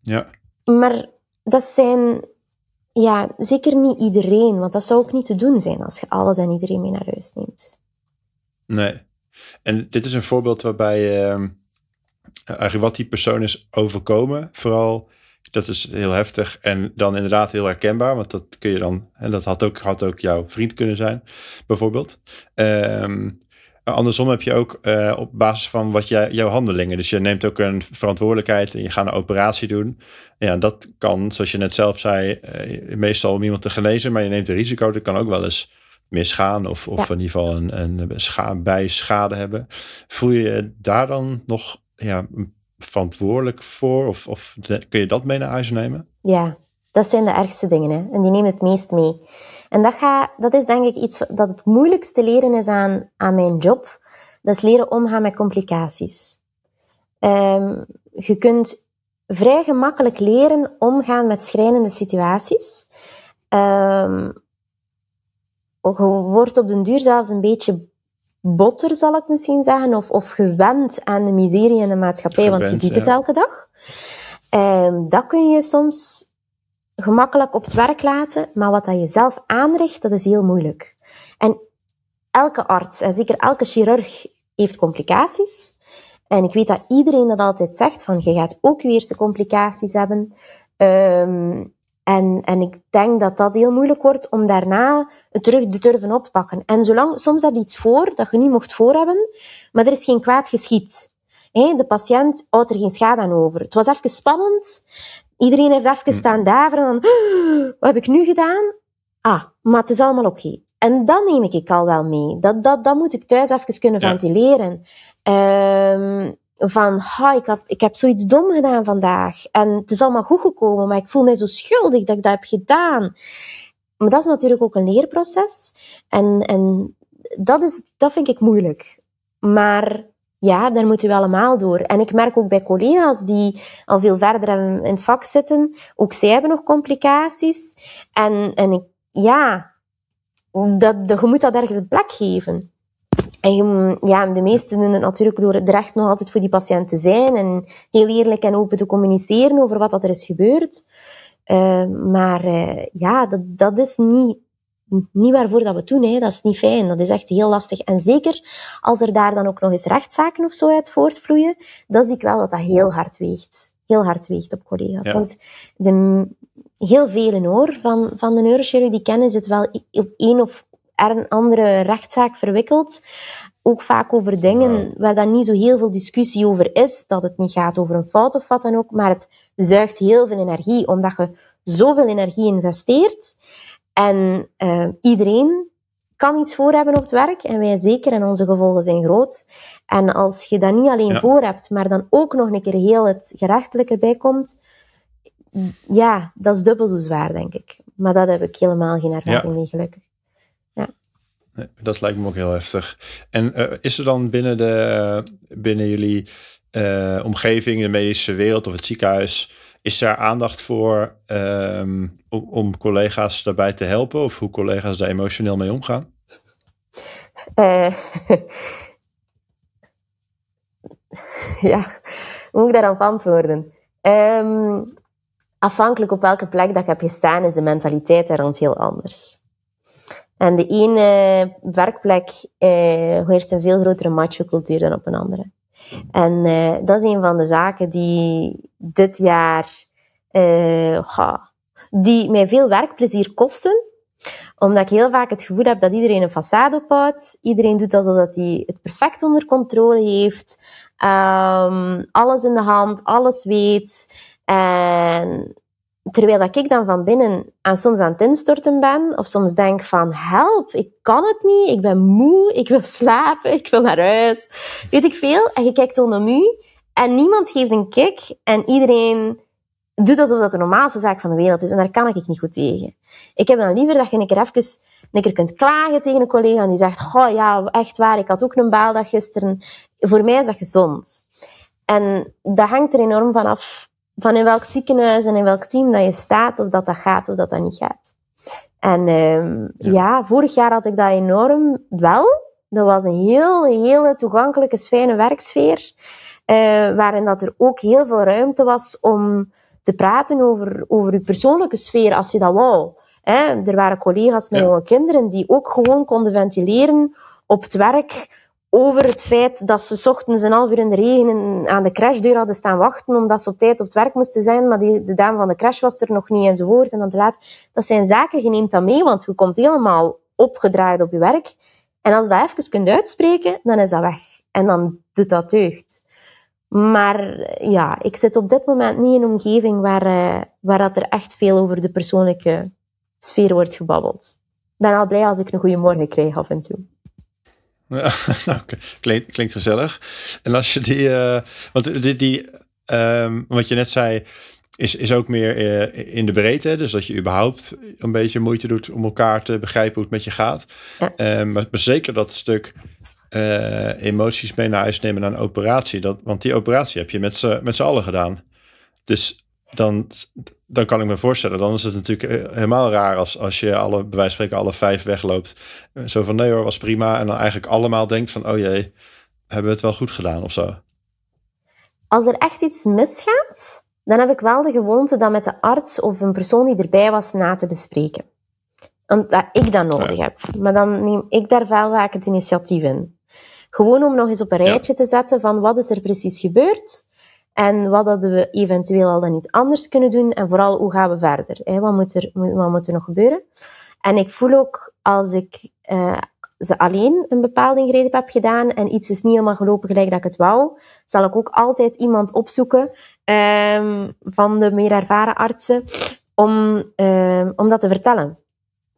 Ja. Maar dat zijn ja, zeker niet iedereen, want dat zou ook niet te doen zijn als je alles en iedereen mee naar huis neemt. Nee. En dit is een voorbeeld waarbij uh, eigenlijk wat die persoon is overkomen, vooral dat is heel heftig en dan inderdaad heel herkenbaar, want dat kun je dan, en dat had ook, had ook jouw vriend kunnen zijn, bijvoorbeeld. Um, andersom heb je ook uh, op basis van wat jij, jouw handelingen. Dus je neemt ook een verantwoordelijkheid en je gaat een operatie doen. Ja, dat kan, zoals je net zelf zei, uh, meestal om iemand te genezen, maar je neemt een risico. Dat kan ook wel eens misgaan of, of in ieder geval een, een scha hebben. Voel je je daar dan nog ja, verantwoordelijk voor? Of, of kun je dat mee naar huis nemen? Ja, dat zijn de ergste dingen. Hè? En die nemen het meest mee. En dat, ga, dat is denk ik iets dat het moeilijkste leren is aan, aan mijn job. Dat is leren omgaan met complicaties. Um, je kunt vrij gemakkelijk leren omgaan met schrijnende situaties. Um, je wordt op den duur zelfs een beetje botter, zal ik misschien zeggen, of, of gewend aan de miserie in de maatschappij, want je ziet het elke dag. Um, dat kun je soms gemakkelijk op het werk laten, maar wat dat je zelf aanricht, dat is heel moeilijk. En elke arts, en zeker elke chirurg, heeft complicaties. En ik weet dat iedereen dat altijd zegt, van je gaat ook weer eerste complicaties hebben. Um, en, en ik denk dat dat heel moeilijk wordt om daarna het terug te durven oppakken. En zolang, soms heb je iets voor dat je niet mocht voor hebben, maar er is geen kwaad geschied. de patiënt houdt er geen schade aan over. Het was even spannend. Iedereen heeft even hm. staan daveren. Van, wat heb ik nu gedaan? Ah, maar het is allemaal oké. En dan neem ik ik al wel mee. Dat, dat, dat moet ik thuis even kunnen ventileren. Um, van, ik, had, ik heb zoiets dom gedaan vandaag. En het is allemaal goed gekomen, maar ik voel mij zo schuldig dat ik dat heb gedaan. Maar dat is natuurlijk ook een leerproces. En, en dat, is, dat vind ik moeilijk. Maar ja, daar moeten we allemaal door. En ik merk ook bij collega's die al veel verder in het vak zitten, ook zij hebben nog complicaties. En, en ik, ja, dat, je moet dat ergens een plek geven. En ja, de meesten doen het natuurlijk door het recht nog altijd voor die patiënt te zijn en heel eerlijk en open te communiceren over wat dat er is gebeurd. Uh, maar uh, ja, dat, dat is niet, niet waarvoor dat we het doen. Hè. Dat is niet fijn. Dat is echt heel lastig. En zeker als er daar dan ook nog eens rechtszaken of zo uit voortvloeien, dan zie ik wel dat dat heel hard weegt. Heel hard weegt op collega's. Ja. Want de, heel velen hoor, van, van de neurochirurg die kennen zit wel op één of een andere rechtszaak verwikkeld. Ook vaak over dingen waar dan niet zo heel veel discussie over is. Dat het niet gaat over een fout of wat dan ook. Maar het zuigt heel veel energie, omdat je zoveel energie investeert. En uh, iedereen kan iets voor hebben op het werk. En wij zeker, en onze gevolgen zijn groot. En als je dat niet alleen ja. voor hebt, maar dan ook nog een keer heel het gerechtelijke bij komt, ja, dat is dubbel zo zwaar, denk ik. Maar dat heb ik helemaal geen ervaring ja. mee, gelukkig. Dat lijkt me ook heel heftig. En uh, is er dan binnen, de, binnen jullie uh, omgeving, de medische wereld of het ziekenhuis, is daar aandacht voor um, om, collega's daarbij te helpen? Of hoe collega's daar emotioneel mee omgaan? Uh, ja, hoe moet ik daarop antwoorden? Um, afhankelijk op welke plek dat ik heb gestaan, is de mentaliteit daar rond heel anders. En de ene werkplek uh, een veel grotere macho-cultuur dan op een andere. En uh, dat is een van de zaken die dit jaar uh, die mij veel werkplezier kosten. Omdat ik heel vaak het gevoel heb dat iedereen een façade ophoudt. Iedereen doet alsof hij het perfect onder controle heeft. Um, alles in de hand, alles weet. En terwijl dat ik dan van binnen aan soms aan het instorten ben, of soms denk van help, ik kan het niet, ik ben moe, ik wil slapen, ik wil naar huis, weet ik veel. En je kijkt onder u en niemand geeft een kick en iedereen doet alsof dat de normaalste zaak van de wereld is. En daar kan ik niet goed tegen. Ik heb dan liever dat je een keer even kunt klagen tegen een collega die zegt, oh ja, echt waar, ik had ook een baaldag gisteren. Voor mij is dat gezond. En dat hangt er enorm van af van in welk ziekenhuis en in welk team dat je staat, of dat dat gaat of dat dat niet gaat. En uh, ja. ja. vorig jaar had ik dat enorm wel. Dat was een heel, hele toegankelijke, fijne werksfeer, uh, waarin dat er ook heel veel ruimte was om te praten over, over je persoonlijke sfeer, als je dat wou. Hè? Er waren collega's met ja. jonge kinderen die ook gewoon konden ventileren op het werk over het feit dat ze ochtends een half uur in de regen aan de crashdeur hadden staan wachten omdat ze op tijd op het werk moesten zijn, maar die, de dame van de crash was er nog niet enzovoort en dan te laat. Dat zijn zaken, je neemt dat mee, want je komt helemaal opgedraaid op je werk. En als je dat even kunt uitspreken, dan is dat weg. En dan doet dat deugd. Maar ja, ik zit op dit moment niet in een omgeving waar, uh, waar dat er echt veel over de persoonlijke sfeer wordt gebabbeld. Ik ben al blij als ik een goede morgen krijg af en toe. Ja, nou, klinkt, klinkt gezellig. En als je die, uh, want die, die um, wat je net zei, is, is ook meer uh, in de breedte. Dus dat je überhaupt een beetje moeite doet om elkaar te begrijpen hoe het met je gaat. Ja. Um, maar, maar, zeker dat stuk uh, emoties mee naar huis nemen naar een operatie. Dat, want die operatie heb je met z'n allen gedaan. Dus dan, dan kan ik me voorstellen, dan is het natuurlijk eh, helemaal raar als, als je alle, bij wijze van spreken, alle vijf wegloopt. Eh, zo van nee hoor, was prima. En dan eigenlijk allemaal denkt van, oh jee, hebben we het wel goed gedaan of zo. Als er echt iets misgaat, dan heb ik wel de gewoonte dat met de arts of een persoon die erbij was na te bespreken. Omdat ik dat nodig ja. heb. Maar dan neem ik daar wel vaak het initiatief in. Gewoon om nog eens op een rijtje ja. te zetten van wat is er precies gebeurd en wat hadden we eventueel al dan niet anders kunnen doen? En vooral, hoe gaan we verder? Hè? Wat, moet er, wat moet er nog gebeuren? En ik voel ook, als ik uh, ze alleen een bepaalde ingreep heb gedaan en iets is niet helemaal gelopen gelijk dat ik het wou, zal ik ook altijd iemand opzoeken um, van de meer ervaren artsen om, um, om dat te vertellen.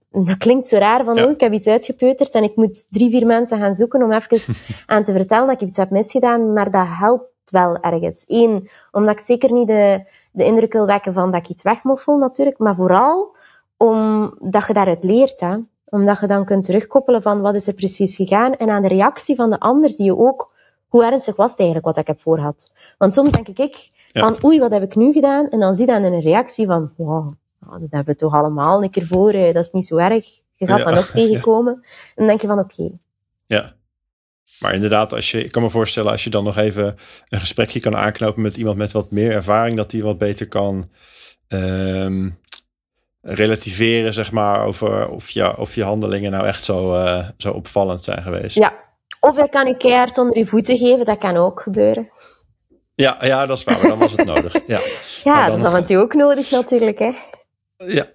Dat klinkt zo raar, van ja. oh, ik heb iets uitgepeuterd en ik moet drie, vier mensen gaan zoeken om even aan te vertellen dat ik iets heb misgedaan, maar dat helpt wel ergens. Eén, omdat ik zeker niet de, de indruk wil wekken van dat ik iets wegmoffel natuurlijk, maar vooral omdat je daaruit leert. Hè? Omdat je dan kunt terugkoppelen van wat is er precies gegaan en aan de reactie van de ander zie je ook hoe ernstig was het eigenlijk wat ik heb voorhad. Want soms denk ik ja. van oei, wat heb ik nu gedaan? En dan zie je dan een reactie van wow, dat hebben we toch allemaal een keer voor, dat is niet zo erg. Je gaat dan ook tegenkomen. En dan denk je van oké. Ja. Maar inderdaad, als je, ik kan me voorstellen als je dan nog even een gesprekje kan aanknopen met iemand met wat meer ervaring, dat die wat beter kan ehm, relativeren, zeg maar, over of je, of je handelingen nou echt zo, uh, zo opvallend zijn geweest. Ja, of hij kan je keihard onder je voeten geven, dat kan ook gebeuren. Ja, ja dat is waar, maar dan was het nodig. Ja, ja dat is af en toe ook nodig natuurlijk. Hè. Ja,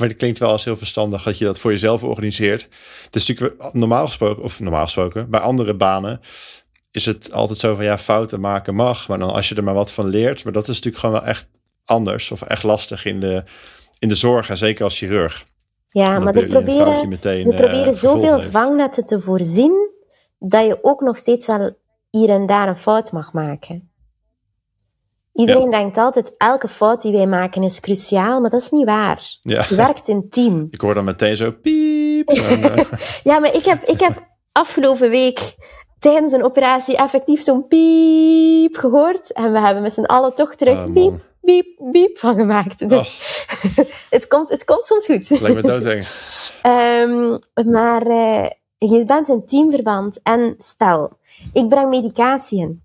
maar het klinkt wel als heel verstandig dat je dat voor jezelf organiseert. Het is natuurlijk normaal gesproken, of normaal gesproken, bij andere banen is het altijd zo van ja, fouten maken mag. Maar dan als je er maar wat van leert. Maar dat is natuurlijk gewoon wel echt anders of echt lastig in de, in de zorg. En zeker als chirurg. Ja, maar we proberen, meteen, we proberen uh, zoveel vangnetten te voorzien dat je ook nog steeds wel hier en daar een fout mag maken. Iedereen denkt altijd, elke fout die wij maken is cruciaal, maar dat is niet waar. Ja. Je werkt in team. Ik hoor dan meteen zo piep. En, uh... ja, maar ik heb, ik heb afgelopen week tijdens een operatie effectief zo'n piep gehoord. En we hebben met z'n allen toch terug oh, piep, piep, piep van gemaakt. Dus oh. het, komt, het komt soms goed. Lijkt me doodeng. um, maar uh, je bent een teamverband. En stel, ik breng medicatie in.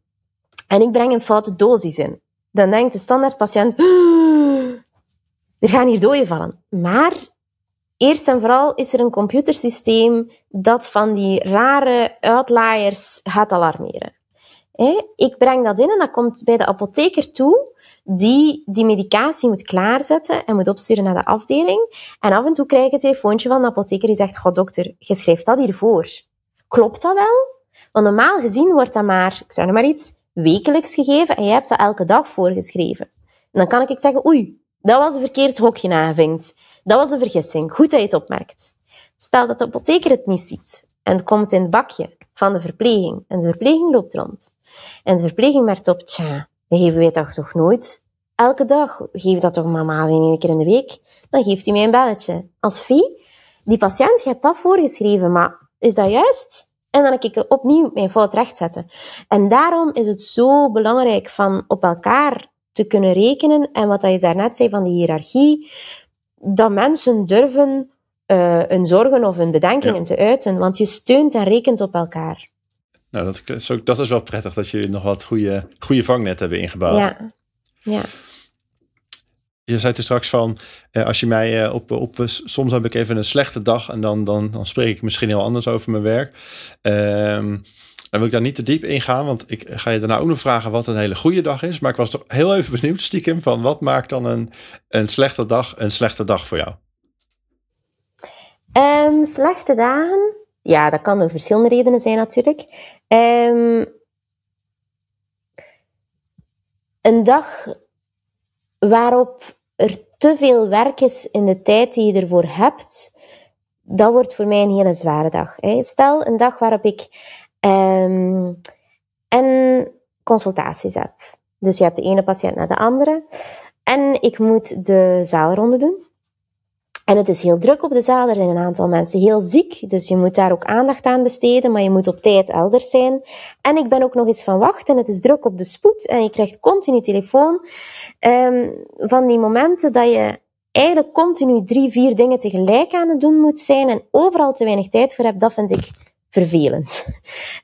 En ik breng een foute dosis in dan denkt de standaardpatiënt, er gaan hier doden vallen. Maar eerst en vooral is er een computersysteem dat van die rare uitlaaiers gaat alarmeren. Ik breng dat in en dat komt bij de apotheker toe, die die medicatie moet klaarzetten en moet opsturen naar de afdeling. En af en toe krijg ik een telefoontje van de apotheker die zegt, god dokter, je schrijft dat hiervoor. Klopt dat wel? Want normaal gezien wordt dat maar, ik zeg maar iets, wekelijks gegeven en jij hebt dat elke dag voorgeschreven. En dan kan ik zeggen, oei, dat was een verkeerd hokje aangevinkt. Dat was een vergissing. Goed dat je het opmerkt. Stel dat de apotheker het niet ziet en komt in het bakje van de verpleging en de verpleging loopt rond. En de verpleging merkt op, tja, we geven wij dat toch nooit? Elke dag, geven dat toch mama één keer in de week? Dan geeft hij mij een belletje. Als fee, die patiënt, je hebt dat voorgeschreven, maar is dat juist? En dan kan ik opnieuw mijn fout rechtzetten. En daarom is het zo belangrijk van op elkaar te kunnen rekenen. En wat je daarnet zei van die hiërarchie, dat mensen durven uh, hun zorgen of hun bedenkingen te uiten. Want je steunt en rekent op elkaar. Nou, dat is, ook, dat is wel prettig dat jullie nog wat goede, goede vangnet hebben ingebouwd. Ja, ja je zei er straks van, eh, als je mij eh, op, op, soms heb ik even een slechte dag en dan, dan, dan spreek ik misschien heel anders over mijn werk. Um, dan wil ik daar niet te diep in gaan, want ik ga je daarna ook nog vragen wat een hele goede dag is. Maar ik was toch heel even benieuwd, stiekem, van wat maakt dan een, een slechte dag een slechte dag voor jou? Um, slechte dagen? Ja, dat kan door verschillende redenen zijn natuurlijk. Um, een dag waarop er te veel werk is in de tijd die je ervoor hebt, dat wordt voor mij een hele zware dag. Stel een dag waarop ik um, en consultaties heb. Dus je hebt de ene patiënt naar de andere. En ik moet de zaalronde doen. En het is heel druk op de zaal. Er zijn een aantal mensen heel ziek. Dus je moet daar ook aandacht aan besteden. Maar je moet op tijd elders zijn. En ik ben ook nog eens van wacht. En het is druk op de spoed. En je krijgt continu telefoon. Um, van die momenten dat je eigenlijk continu drie, vier dingen tegelijk aan het doen moet zijn. En overal te weinig tijd voor hebt. Dat vind ik vervelend.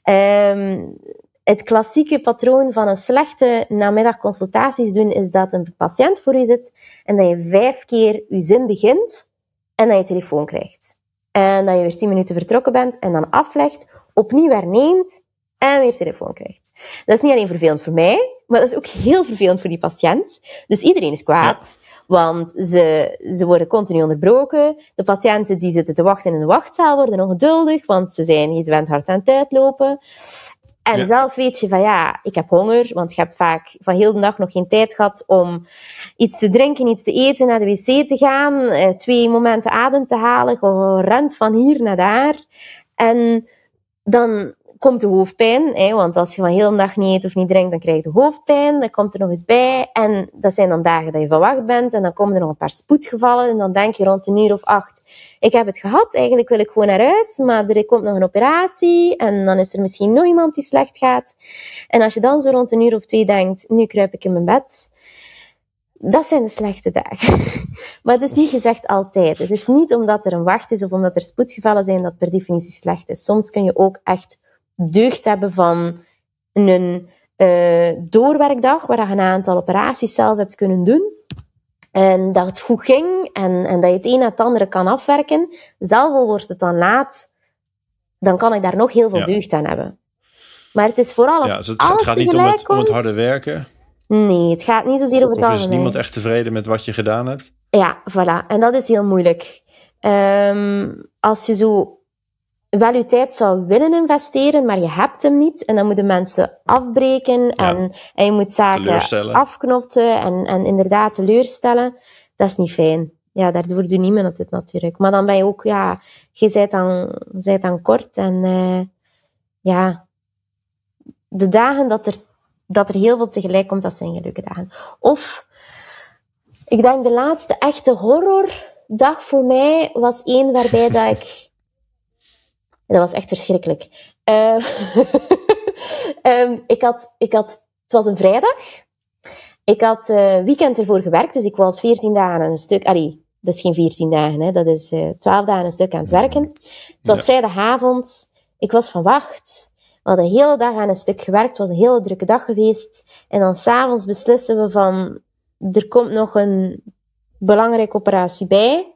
Um, het klassieke patroon van een slechte namiddagconsultaties doen is dat een patiënt voor je zit en dat je vijf keer je zin begint en dat je telefoon krijgt. En dat je weer 10 minuten vertrokken bent en dan aflegt, opnieuw herneemt en weer telefoon krijgt. Dat is niet alleen vervelend voor mij, maar dat is ook heel vervelend voor die patiënt. Dus iedereen is kwaad, want ze, ze worden continu onderbroken. De patiënten die zitten te wachten in de wachtzaal worden ongeduldig, want ze zijn niet gewend hard aan het uitlopen. En zelf weet je van ja, ik heb honger, want je hebt vaak van heel de dag nog geen tijd gehad om iets te drinken, iets te eten, naar de wc te gaan, eh, twee momenten adem te halen, gewoon rent van hier naar daar. En dan komt de hoofdpijn, hè, want als je van heel de dag niet eet of niet drinkt, dan krijg je de hoofdpijn. Dan komt er nog eens bij. En dat zijn dan dagen dat je verwacht bent. En dan komen er nog een paar spoedgevallen. En dan denk je rond een uur of acht, ik heb het gehad. Eigenlijk wil ik gewoon naar huis. Maar er komt nog een operatie. En dan is er misschien nog iemand die slecht gaat. En als je dan zo rond een uur of twee denkt, nu kruip ik in mijn bed dat zijn de slechte dagen. maar het is niet gezegd altijd. Het is niet omdat er een wacht is of omdat er spoedgevallen zijn dat per definitie slecht is. Soms kun je ook echt deugd hebben van een uh, doorwerkdag waar je een aantal operaties zelf hebt kunnen doen. En dat het goed ging en, en dat je het een na het andere kan afwerken. Zelf al wordt het dan laat, dan kan ik daar nog heel veel deugd aan hebben. Maar het is vooral als ja, dus het, het gaat niet om het, om het harde werken. Nee, het gaat niet zozeer over het Of is niemand echt tevreden met wat je gedaan hebt? Ja, voilà. En dat is heel moeilijk. Um, als je zo wel je tijd zou willen investeren, maar je hebt hem niet. En dan moeten mensen afbreken en, en je moet zaken afknoppen en, en inderdaad teleurstellen. Dat is niet fijn. Ja, daardoor doet niemand het natuurlijk. Maar dan ben je ook, ja, je bent dan, bent dan kort en uh, ja, de dagen dat er, dat er heel veel tegelijk komt, dat zijn gelukkige dagen. Of, ik denk de laatste echte horrordag voor mij was één waarbij dat ik dat was echt verschrikkelijk. Uh, um, ik had, ik had, het was een vrijdag. Ik had uh, weekend ervoor gewerkt, dus ik was 14 dagen een stuk. Allee, dat is geen 14 dagen, hè, dat is uh, eh, 12 dagen een stuk aan het werken. Het was vrijdagavond. Ik was van wacht. We hadden de hele dag aan een stuk gewerkt. Het was een hele drukke dag geweest. En dan s'avonds beslissen we van... Er komt nog een belangrijke operatie bij.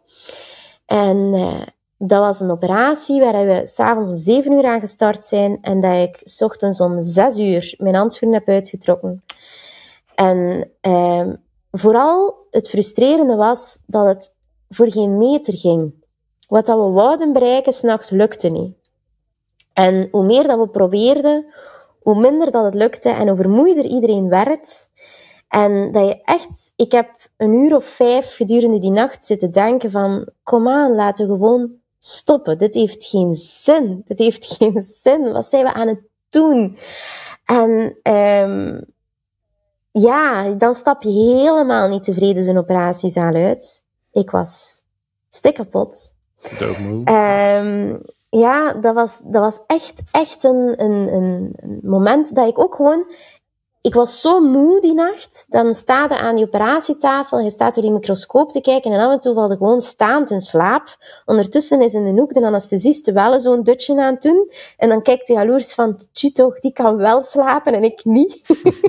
En uh, dat was een operatie waar we s'avonds om 7 uur aan gestart zijn en dat ik s ochtends om 6 uur mijn handschoenen heb uitgetrokken. En eh, vooral het frustrerende was dat het voor geen meter ging. Wat dat we wouden bereiken s'nachts lukte niet. En hoe meer dat we probeerden, hoe minder dat het lukte en hoe vermoeider iedereen werd. En dat je echt, ik heb een uur of vijf gedurende die nacht zitten denken van, kom aan, laten we gewoon stoppen. Dit heeft geen zin. Dit heeft geen zin. Wat zijn we aan het doen? En um, ja, dan stap je helemaal niet tevreden zo'n operatiezaal uit. Ik was stikkapot. Um, ja, dat was, dat was echt, echt een, een, een moment dat ik ook gewoon ik was zo moe die nacht. Dan sta je aan die operatietafel, je staat door die microscoop te kijken en af en toe valde gewoon staand in slaap. Ondertussen is in de hoek de anesthesist wel zo'n dutje aan het doen. En dan kijkt hij jaloers van, tju toch, die kan wel slapen en ik niet.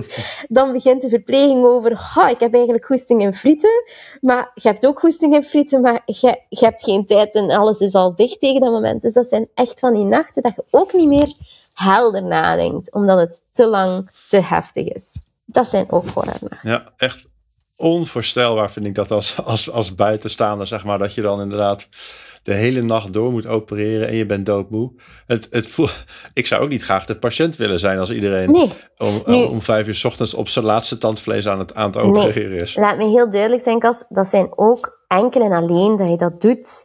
dan begint de verpleging over, ik heb eigenlijk goesting in frieten. Maar je hebt ook goesting in frieten, maar je, je hebt geen tijd en alles is al dicht tegen dat moment. Dus dat zijn echt van die nachten dat je ook niet meer helder nadenkt, omdat het te lang te heftig is. Dat zijn ook horrornachten. Ja, echt onvoorstelbaar vind ik dat als, als, als buitenstaander, zeg maar, dat je dan inderdaad de hele nacht door moet opereren en je bent doodmoe. Het, het ik zou ook niet graag de patiënt willen zijn als iedereen nee. om, om vijf uur s ochtends op zijn laatste tandvlees aan het, aan het opereren is. Laat me heel duidelijk zijn, Kas, dat zijn ook enkel en alleen dat je dat doet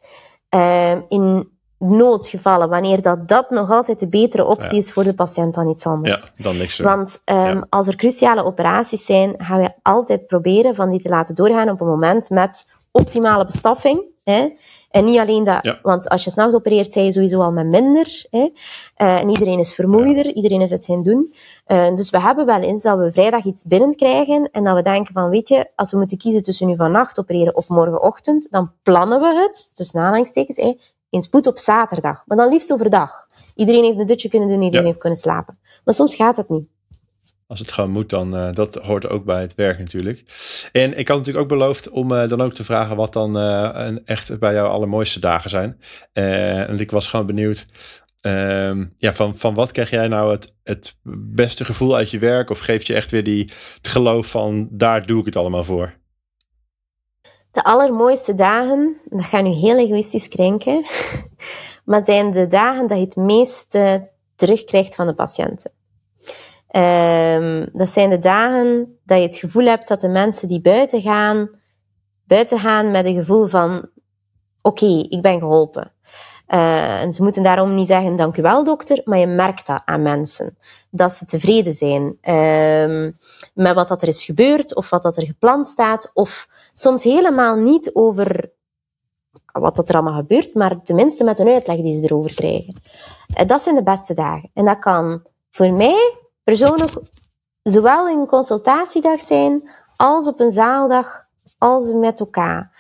uh, in noodgevallen, wanneer dat, dat nog altijd de betere optie is voor de patiënt dan iets anders. Ja, dan niks Want um, als er cruciale operaties zijn, gaan we altijd proberen van die te laten doorgaan op een moment met optimale bestaffing. Hè? En niet alleen dat, want als je s'nachts opereert, zijn je sowieso al met minder. Hè? Uh, en iedereen is vermoeider, iedereen is het zijn doen. Uh, dus we hebben wel eens dat we vrijdag iets binnenkrijgen en dat we denken van, weet je, als we moeten kiezen tussen nu vannacht opereren of morgenochtend, dan plannen we het, tussen aanhalingstekens, hè, in spoed op zaterdag. Maar dan liefst overdag. Iedereen heeft een dutje kunnen doen, iedereen heeft kunnen slapen. Maar soms gaat dat niet. Als het gewoon moet, dan uh, dat hoort ook bij het werk natuurlijk. En ik had natuurlijk ook beloofd om uh, dan ook te vragen wat dan uh, echt bij jou allermooiste dagen zijn. en ik was gewoon benieuwd, ehm, ja, van, van wat krijg jij nou het, het beste gevoel uit je werk? Of geeft je echt weer die, het geloof van daar doe ik het allemaal voor? De allermooiste dagen, dat gaat nu heel egoïstisch klinken, maar zijn de dagen dat je het meeste terugkrijgt van de patiënten. Um, dat zijn de dagen dat je het gevoel hebt dat de mensen die buiten gaan, buiten gaan met een gevoel van: oké, ik ben geholpen. Uh, en ze moeten daarom niet zeggen dank u wel dokter, maar je merkt dat aan mensen. Dat ze tevreden zijn um, met wat dat er is gebeurd of wat dat er gepland staat. Of soms helemaal niet over wat dat er allemaal gebeurt, maar tenminste met een uitleg die ze erover krijgen. Uh, dat zijn de beste dagen. En dat kan voor mij persoonlijk zowel een consultatiedag zijn als op een zaaldag, als met elkaar.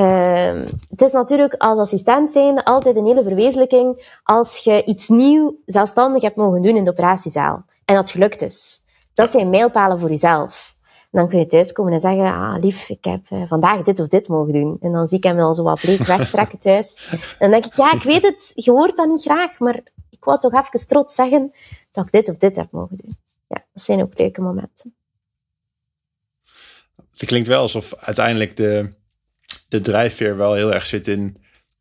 Ehm, het is natuurlijk als assistent zijn altijd een hele verwezenlijking als je iets nieuw zelfstandig hebt mogen doen in de operatiezaal en dat gelukt is. Dat zijn mijlpalen voor jezelf. dan kun je thuiskomen en zeggen, ah lief, ik heb uh, vandaag dit of dit mogen doen. En dan zie ik hem wel zo wat bleek wegtrekken thuis. En dan denk ik, ja, ik weet het, je hoort dat niet graag, maar ik wou toch even trots zeggen dat ik dit of dit heb mogen doen. Ja, dat zijn ook leuke momenten. Het klinkt wel alsof uiteindelijk de, de drijfveer wel heel erg zit in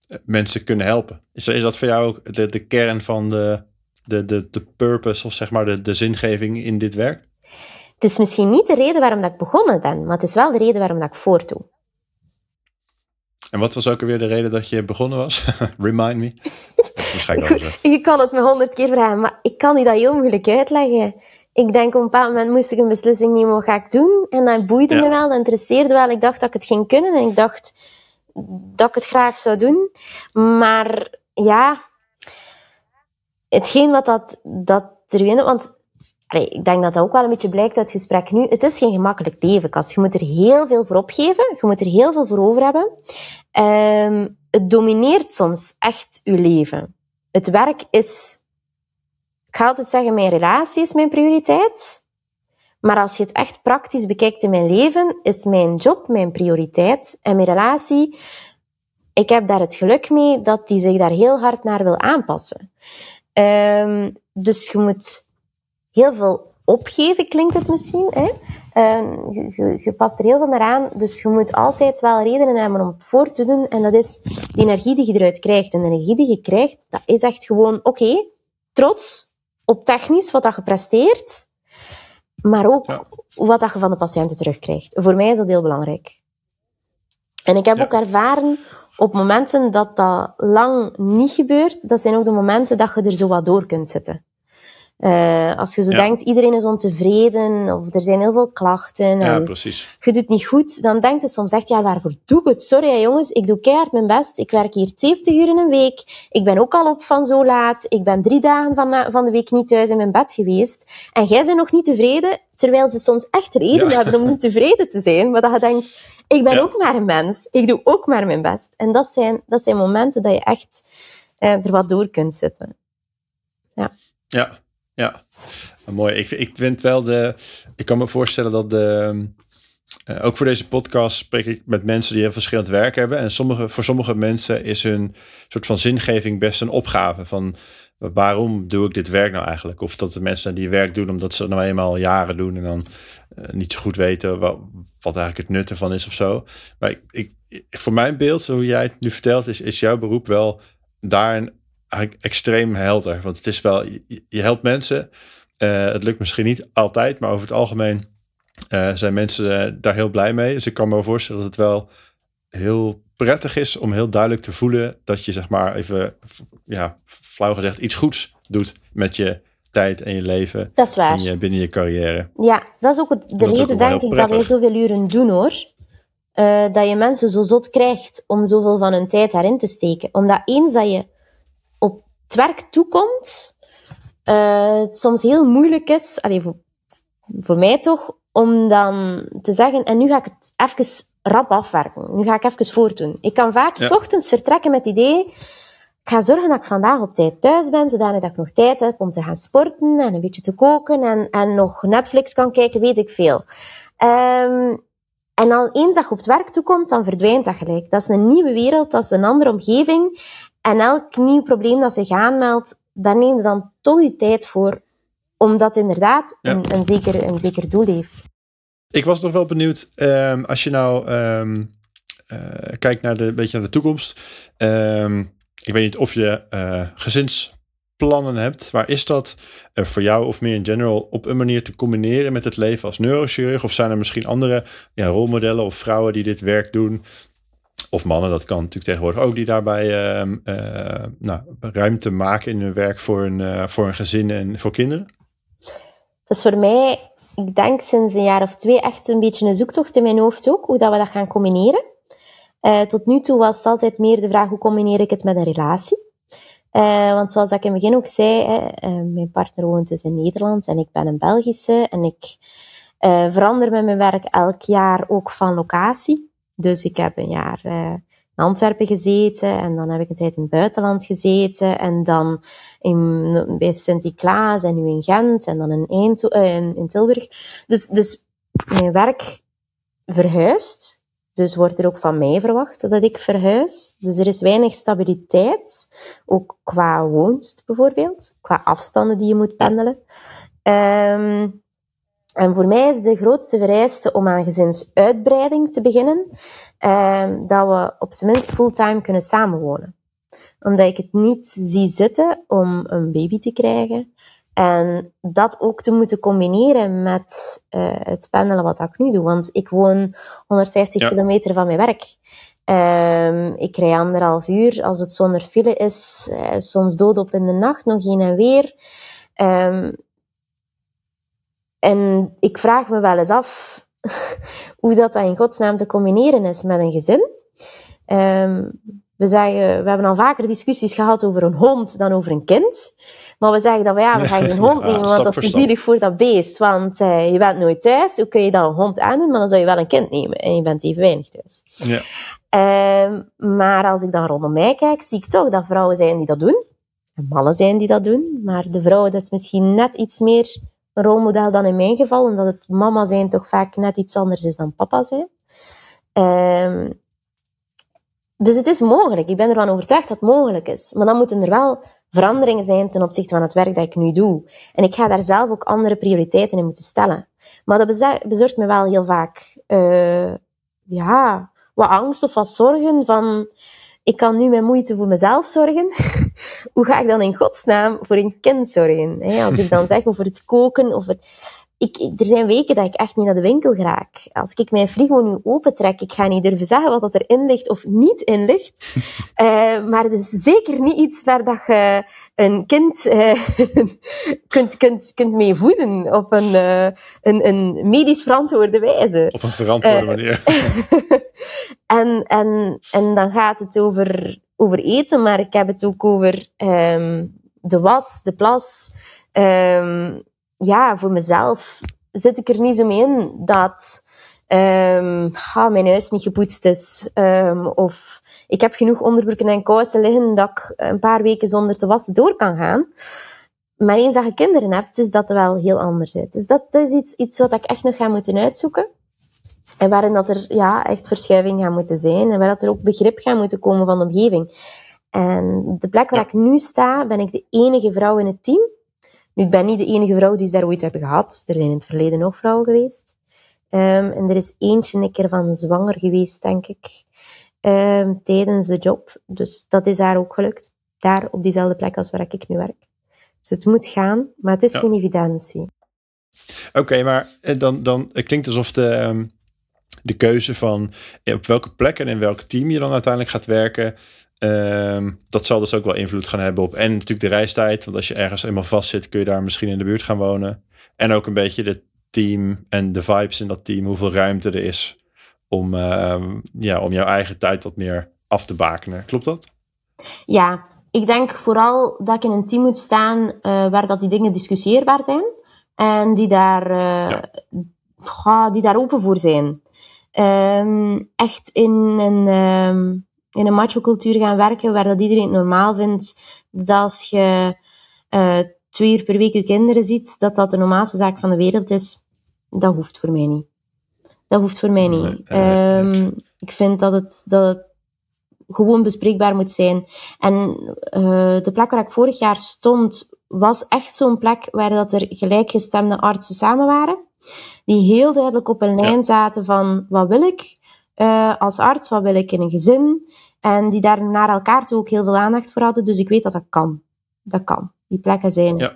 eh, mensen kunnen helpen. Is, is dat voor jou ook de, de kern van de, de, de, de purpose of zeg maar de, de zingeving in dit werk? Het is misschien niet de reden waarom dat ik begonnen ben, maar het is wel de reden waarom dat ik voortdoe. En wat was ook alweer de reden dat je begonnen was? Remind me. Goed, je kan het me honderd keer vragen, maar ik kan je dat heel moeilijk uitleggen. Ik denk op een bepaald moment moest ik een beslissing nemen, wat ga ik doen? En dat boeide me wel, dat interesseerde wel. Ik dacht dat ik het ging kunnen en ik dacht dat ik het graag zou doen. Maar ja, hetgeen wat dat, dat erin... Want ik denk dat dat ook wel een beetje blijkt uit het gesprek nu. Het is geen gemakkelijk leven, Kas. Je moet er heel veel voor opgeven. Je moet er heel veel voor over hebben. Um, het domineert soms echt je leven. Het werk is... Ik ga altijd zeggen, mijn relatie is mijn prioriteit. Maar als je het echt praktisch bekijkt in mijn leven, is mijn job mijn prioriteit. En mijn relatie, ik heb daar het geluk mee dat die zich daar heel hard naar wil aanpassen. Um, dus je moet heel veel opgeven, klinkt het misschien. Hè? Uh, je, je, past er heel veel naar aan, dus je moet altijd wel redenen hebben om het voor te doen. En dat is de energie die je eruit krijgt. En de energie die je krijgt, dat is echt gewoon, oké, trots op technisch wat dat je presteert, maar ook wat dat je van de patiënten terugkrijgt. Voor mij is dat heel belangrijk. En ik heb ook ervaren op momenten dat dat lang niet gebeurt, dat zijn ook de momenten dat je er zo wat door kunt zitten. Uh, als je zo denkt, iedereen is ontevreden of er zijn heel veel klachten. Ja, precies. Je doet niet goed, dan denkt je soms echt, ja, waarvoor doe ik het? Sorry jongens, ik doe keihard mijn best. Ik werk hier 70 uur in een week. Ik ben ook al op van zo laat. Ik ben drie dagen van, van de week niet thuis in mijn bed geweest. En jij bent nog niet tevreden, terwijl ze soms echt reden hebben om niet tevreden te zijn. Maar dat je denkt, ik ben ook maar een mens. Ik doe ook maar mijn best. En dat zijn, dat zijn momenten dat je echt uh, er wat door kunt zitten. Ja. Ja, ja, mooi. Ik, ik vind wel de. Ik kan me voorstellen dat de. Uh, ook voor deze podcast spreek ik met mensen die heel verschillend werk hebben. En sommige, voor sommige mensen is hun soort van zingeving best een opgave. Van waarom doe ik dit werk nou eigenlijk? Of dat de mensen die werk doen omdat ze het nou eenmaal jaren doen en dan uh, niet zo goed weten wat, eigenlijk het nut ervan is of zo. Maar ik, voor mijn beeld, hoe jij het nu vertelt, is, is jouw beroep wel daarin eigenlijk extreem helder. Want het is wel, je, helpt mensen. Uh, het lukt misschien niet altijd, maar over het algemeen uh, zijn mensen uh, daar heel blij mee. Dus ik kan me voorstellen dat het wel heel prettig is om heel duidelijk te voelen dat je zeg maar even, ja, flauw gezegd, iets goeds doet met je tijd en je leven. Dat is waar. En je, binnen je carrière. Ja, dat is ook het, de reden, denk ik, dat wij zoveel uren doen hoor. dat je mensen zo zot krijgt om zoveel van hun tijd daarin te steken. Omdat eens dat je het werk toekomt, uh, het soms heel moeilijk is, allez, voor, voor mij toch, om dan te zeggen, en nu ga ik het even rap afwerken. Nu ga ik even voortdoen. Ik kan vaak s ochtends vertrekken met het idee, ik ga zorgen dat ik vandaag op tijd thuis ben, zodat ik nog tijd heb om te gaan sporten en een beetje te koken en, en nog Netflix kan kijken, weet ik veel. Um, en al eens dat je op het werk toekomt, dan verdwijnt dat gelijk. Dat is een nieuwe wereld, dat is een andere omgeving. En elk nieuw probleem dat zich aanmeldt, daar neem je dan toch je tijd voor, omdat het inderdaad een, een, zeker, een zeker doel heeft. Ik was nog wel benieuwd, um, als je nou um, uh, kijkt naar de, beetje naar de toekomst. Um, ik weet niet of je uh, gezinsplannen hebt. Waar is dat uh, voor jou of meer in general op een manier te combineren met het leven als neurochirurg? Of zijn er misschien andere ja, rolmodellen of vrouwen die dit werk doen? Of mannen, dat kan natuurlijk tegenwoordig ook, die daarbij uh, uh, nou, ruimte maken in hun werk voor een, uh, voor een gezin en voor kinderen? Dat is voor mij, ik denk sinds een jaar of twee, echt een beetje een zoektocht in mijn hoofd ook, hoe dat we dat gaan combineren. Uh, tot nu toe was het altijd meer de vraag, hoe combineer ik het met een relatie? want zoals ik in het begin ook zei, hè, mijn partner woont dus in Nederland en ik ben een Belgische en ik verander met mijn werk elk jaar ook van locatie. Dus ik heb een jaar uh, in Antwerpen gezeten en dan heb ik een tijd in het buitenland gezeten en dan in, bij Sint-Niklaas en nu in Gent en dan in, uh, in, in Tilburg. Dus, dus mijn werk verhuist. Dus wordt er ook van mij verwacht dat ik verhuis. Dus er is weinig stabiliteit, ook qua woonst bijvoorbeeld, qua afstanden die je moet pendelen. Um, en voor mij is de grootste vereiste om aan gezinsuitbreiding te beginnen, um, dat we op zijn minst fulltime kunnen samenwonen. Omdat ik het niet zie zitten om een baby te krijgen, en dat ook te moeten combineren met uh, het pendelen wat ik nu doe. Want ik woon 150 kilometer van mijn werk. Um, ik rij anderhalf uur als het zonder file is. Uh, soms dood op in de nacht, nog heen en weer. Um, en ik vraag me wel eens af hoe dat, dat in godsnaam te combineren is met een gezin. Um, we, zeggen, we hebben al vaker discussies gehad over een hond dan over een kind. Maar we zeggen dat we, ja, we gaan geen hond nemen, want dat is te zielig voor dat beest. Want uh, je bent nooit thuis. Hoe kun je dan een hond aandoen? Maar dan zou je wel een kind nemen. En je bent even weinig thuis. Ja. Uh, maar als ik dan rondom mij kijk, zie ik toch dat vrouwen zijn die dat doen. En mannen zijn die dat doen. Maar de vrouwen, dat is misschien net iets meer rolmodel dan in mijn geval. Omdat het mama zijn toch vaak net iets anders is dan papa zijn. Uh, dus het is mogelijk. Ik ben ervan overtuigd dat het mogelijk is. Maar dan moeten er wel veranderingen zijn ten opzichte van het werk dat ik nu doe. En ik ga daar zelf ook andere prioriteiten in moeten stellen. Maar dat bezorgt me wel heel vaak uh, ja, wat angst of wat zorgen van... Ik kan nu met moeite voor mezelf zorgen. Hoe ga ik dan in godsnaam voor een kind zorgen? Als ik dan zeg over het koken, over ik, er zijn weken dat ik echt niet naar de winkel raak. Als ik mijn frigo nu opentrek, ik ga niet durven zeggen wat erin ligt of niet in ligt. Uh, maar het is zeker niet iets waar dat je een kind uh, kunt, kunt, kunt mee voeden op een, uh, een, een medisch verantwoorde wijze. Op een verantwoorde manier. en, en, en dan gaat het over, over eten, maar ik heb het ook over um, de was, de plas... Um, ja, voor mezelf zit ik er niet zo mee in dat um, mijn huis niet gepoetst is. Um, of ik heb genoeg onderbroeken en kousen liggen dat ik een paar weken zonder te wassen door kan gaan. Maar eens dat je kinderen hebt, is dat wel heel anders uit. Dus dat, is iets, iets wat ik echt nog ga moeten uitzoeken. En waarin dat er ja, echt verschuiving gaat moeten zijn. En waar dat er ook begrip gaat moeten komen van de omgeving. En de plek waar ik nu sta, ben ik de enige vrouw in het team. Nu, ik ben niet de enige vrouw die ze daar ooit hebben gehad. Er zijn in het verleden nog vrouwen geweest. Um, en er is eentje een keer van zwanger geweest, denk ik, um, tijdens de job. Dus dat is haar ook gelukt. Daar op diezelfde plek als waar ik nu werk. Dus het moet gaan, maar het is geen evidentie. Oké, okay, maar eh, dan, dan het klinkt alsof de, um, de keuze van eh, op welke plek en in welk team je dan uiteindelijk gaat werken, Ehm, dat zal dus ook wel invloed gaan hebben op en natuurlijk de reistijd. Want als je ergens eenmaal vast zit, kun je daar misschien in de buurt gaan wonen. En ook een beetje het team en de vibes in dat team, hoeveel ruimte er is om, ehm, ja, om jouw eigen tijd wat meer af te bakenen. Klopt dat? Ja, ik denk vooral dat ik in een team moet staan uh, waar dat die dingen discussieerbaar zijn. En die daar, uh, ja. die daar open voor zijn. Um, echt in een in een macho-cultuur gaan werken waar dat iedereen het normaal vindt dat als je uh, twee uur per week je kinderen ziet, dat dat de normaalste zaak van de wereld is, dat hoeft voor mij niet. Dat hoeft voor mij niet. Um, ik vind dat het, dat het gewoon bespreekbaar moet zijn. En uh, de plek waar ik vorig jaar stond, was echt zo'n plek waar dat er gelijkgestemde artsen samen waren. Die heel duidelijk op een lijn zaten van wat wil ik uh, als arts, wat wil ik in een gezin. En die daar naar elkaar toe ook heel veel aandacht voor hadden. Dus ik weet dat dat kan. Dat kan. Die plekken zijn. Ja.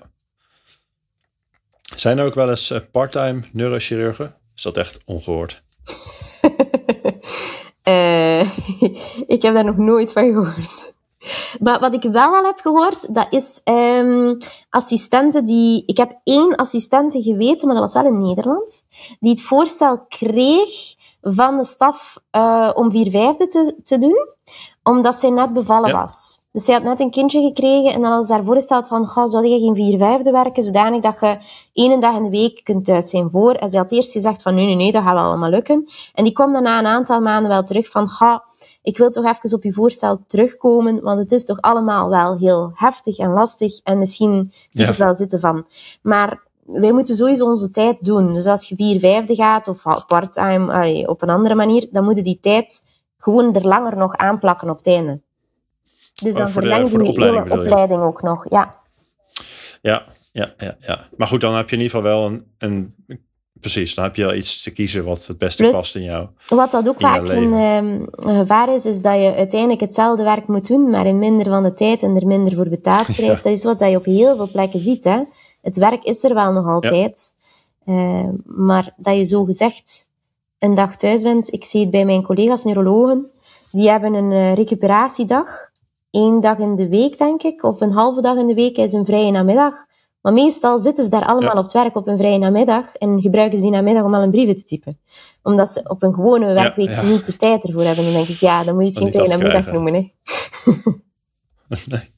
Zijn er ook wel eens uh, parttime neurochirurgen? Is dat echt ongehoord? uh, ik heb daar nog nooit van gehoord. Maar wat ik wel al heb gehoord, dat is um, assistenten die... Ik heb één assistente geweten, maar dat was wel in Nederland, die het voorstel kreeg van de staf uh, om vier vijfde te, te doen, omdat zij net bevallen was. Dus zij had net een kindje gekregen en dan had ze haar voorgesteld van, ga, zou je geen vier vijfde werken, zodanig dat je één dag in de week kunt thuis zijn voor. En ze had eerst gezegd van, nee, nee, nee, dat gaat wel allemaal lukken. En die kwam dan na een aantal maanden wel terug van, ga, ik wil toch even op je voorstel terugkomen, want het is toch allemaal wel heel heftig en lastig en misschien zie ik wel zitten van. Maar wij moeten sowieso onze tijd doen. Dus als je vier vijfde gaat of part-time op een andere manier, dan moet je die tijd gewoon er langer nog aanplakken op het einde. Dus dan verleng je opleiding, opleiding ook nog, ja. Ja, ja, ja, ja. Maar goed, dan heb je in ieder geval wel een, een precies, dan heb je wel iets te kiezen wat het beste past in jou. Wat dat ook vaak een, um, gevaar is, is dat je uiteindelijk hetzelfde werk moet doen, maar in minder van de tijd en er minder voor betaald krijgt. Dat is wat je op heel veel plekken ziet. Hè. Het werk is er wel nog altijd, uh, maar dat je zo gezegd een dag thuis bent. Ik zie het bij mijn collega's neurologen, die hebben een uh, recuperatiedag. Eén dag in de week, denk ik, of een halve dag in de week is een vrije namiddag. Maar meestal zitten ze daar allemaal op het werk op een vrije namiddag en gebruiken ze die namiddag om al een brieven te typen. Omdat ze op een gewone werkweek niet de tijd ervoor hebben. Dan denk ik, ja, dan moet je het geen vrije namiddag noemen. Hè. nee.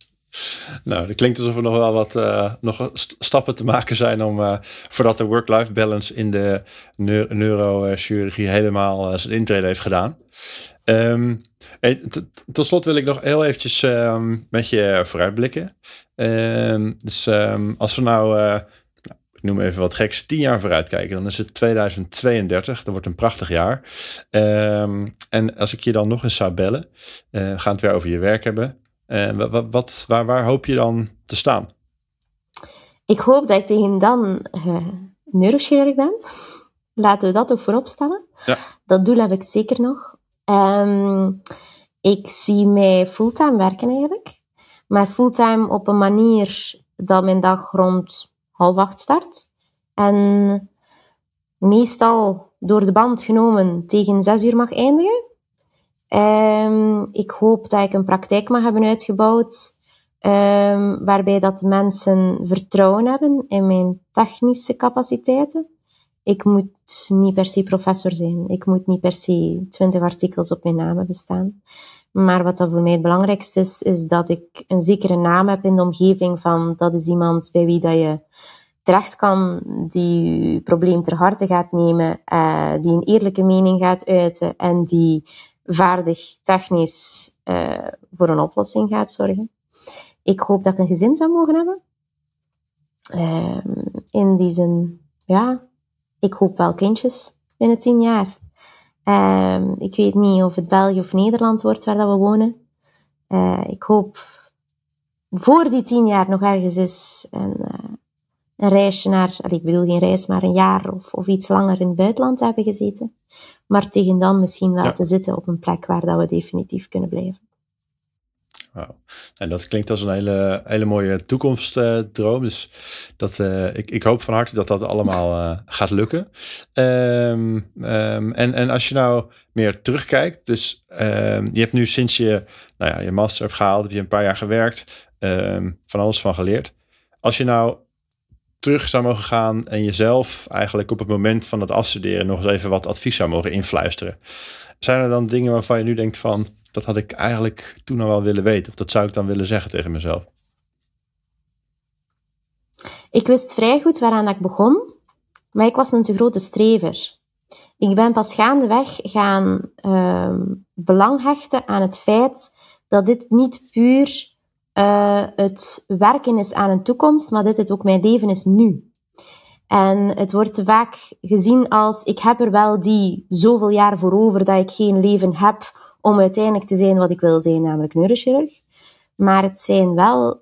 Nou, dat klinkt alsof er nog wel wat uh, nog stappen te maken zijn om uh, voordat de work-life balance in de neurochirurgie helemaal uh, zijn intrede heeft gedaan. Um, tot slot wil ik nog heel eventjes um, met je vooruitblikken. Um, dus als we nou, nou, ik noem even wat geks, tien jaar vooruit kijken, dan is het 2032. Dat wordt een prachtig jaar. en als ik je dan nog eens zou bellen, we gaan het weer over je werk hebben. En wat, wat, waar, waar hoop je dan te staan? Ik hoop dat ik tegen dan uh, neurochirurg ben. Laten we dat ook voorop stellen. Ja. Dat doel heb ik zeker nog. Um, ik zie mij fulltime werken eigenlijk. Maar fulltime op een manier dat mijn dag rond half acht start. En meestal door de band genomen tegen zes uur mag eindigen. Um, ik hoop dat ik een praktijk mag hebben uitgebouwd um, waarbij dat mensen vertrouwen hebben in mijn technische capaciteiten. Ik moet niet per se professor zijn. Ik moet niet per se twintig artikels op mijn naam hebben staan. Maar wat dat voor mij het belangrijkste is, is dat ik een zekere naam heb in de omgeving van dat is iemand bij wie dat je terecht kan, die je probleem ter harte gaat nemen, uh, die een eerlijke mening gaat uiten en die vaardig technisch uh, voor een oplossing gaat zorgen. Ik hoop dat ik een gezin zou mogen hebben. Uh, in die zin, ja, ik hoop wel kindjes binnen tien jaar. Uh, ik weet niet of het België of Nederland wordt waar dat we wonen. Uh, ik hoop voor die tien jaar nog ergens is een, een reisje naar, ik bedoel geen reis, maar een jaar of, of iets langer in het buitenland hebben gezeten. Maar tegen dan misschien wel te zitten op een plek waar dat we definitief kunnen blijven. Wow. En dat klinkt als een hele, hele mooie toekomstdroom. dus dat, uh, ik, ik hoop van harte dat dat allemaal uh, gaat lukken. Um, um, en, en als je nou meer terugkijkt, dus um, je hebt nu sinds je nou ja, je master hebt gehaald, heb je een paar jaar gewerkt, van alles van geleerd. Als je nou terug zou mogen gaan en jezelf eigenlijk op het moment van het afstuderen nog eens even wat advies zou mogen influisteren. Zijn er dan dingen waarvan je nu denkt van, dat had ik eigenlijk toen al wel willen weten of dat zou ik dan willen zeggen tegen mezelf? Ik wist vrij goed waaraan ik begon, maar ik was een te grote strever. Ik ben pas gaandeweg gaan uh, belang hechten aan het feit dat dit niet puur uh, het werken is aan een toekomst, maar dit het ook mijn leven is nu. En het wordt vaak gezien als ik heb er wel die zoveel jaar voor over dat ik geen leven heb om uiteindelijk te zijn wat ik wil zijn, namelijk neurochirurg. Maar het zijn wel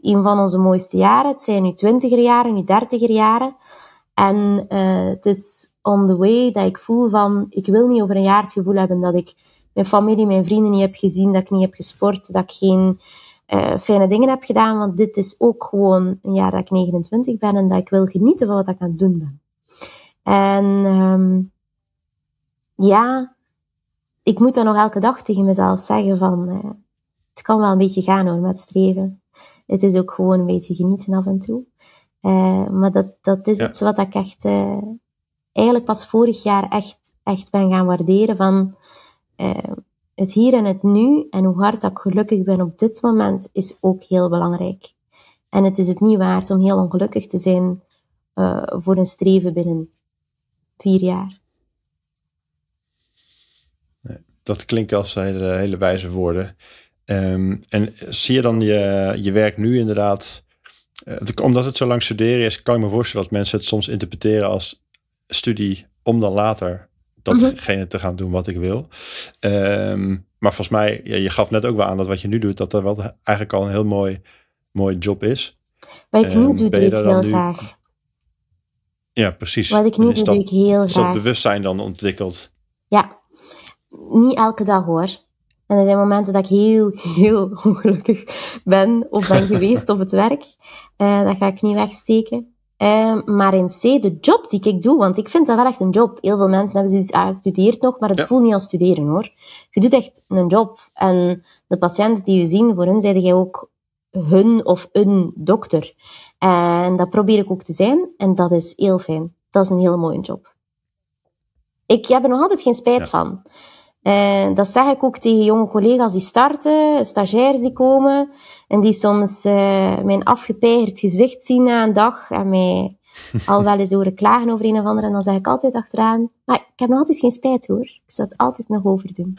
een van onze mooiste jaren. Het zijn nu twintiger jaren, nu dertiger jaren. En uh, het is on the way dat ik voel van, ik wil niet over een jaar het gevoel hebben dat ik mijn familie, mijn vrienden niet heb gezien, dat ik niet heb gesport, dat ik geen uh, fijne dingen heb gedaan. Want dit is ook gewoon een jaar dat ik 29 ben en dat ik wil genieten van wat ik aan het doen ben. En um, ja, ik moet dan nog elke dag tegen mezelf zeggen van, uh, het kan wel een beetje gaan hoor met streven. Het is ook gewoon een beetje genieten af en toe. Uh, maar dat, dat is ja. iets wat ik echt eigenlijk pas vorig jaar echt, echt ben gaan waarderen van uh, het hier en het nu en hoe hard ik gelukkig ben op dit moment is ook heel belangrijk. En het is het niet waard om heel ongelukkig te zijn uh, voor een streven binnen vier jaar. Dat klinkt als hele, wijze woorden. Um, en zie je dan je, je werk nu inderdaad, uh, omdat het zo lang studeren is, kan ik me voorstellen dat mensen het soms interpreteren als studie om dan later datgene mhm. te gaan doen wat ik wil. Um, maar volgens mij, ja, je gaf net ook wel aan dat wat je nu doet, dat dat wel eigenlijk al een heel mooi, mooi job is. Wat ik nu um, doe, doe ik heel graag. Ja, precies. Wat ik nu doe, doe ik heel graag. Is dat bewustzijn dan ontwikkeld? Ja, niet elke dag hoor. En er zijn momenten dat ik heel, heel ongelukkig ben of ben geweest op het werk. Uh, dat ga ik niet wegsteken. Uh, maar in C, de job die ik doe, want ik vind dat wel echt een job. Heel veel mensen hebben zoiets, ah, studeert nog, maar het voelt niet als studeren hoor. Je doet echt een job. En de patiënten die je zien, voor hun zijn jij ook hun of een dokter. En dat probeer ik ook te zijn. En dat is heel fijn. Dat is een hele mooie job. Ik heb er nog altijd geen spijt van. En dat zeg ik ook tegen jonge collega's die starten, stagiairs die komen en die soms uh, mijn afgepeigerd gezicht zien na een dag en mij al wel eens horen klagen over een of ander. En dan zeg ik altijd achteraan, maar ik heb nog altijd geen spijt hoor. Ik zou het altijd nog overdoen.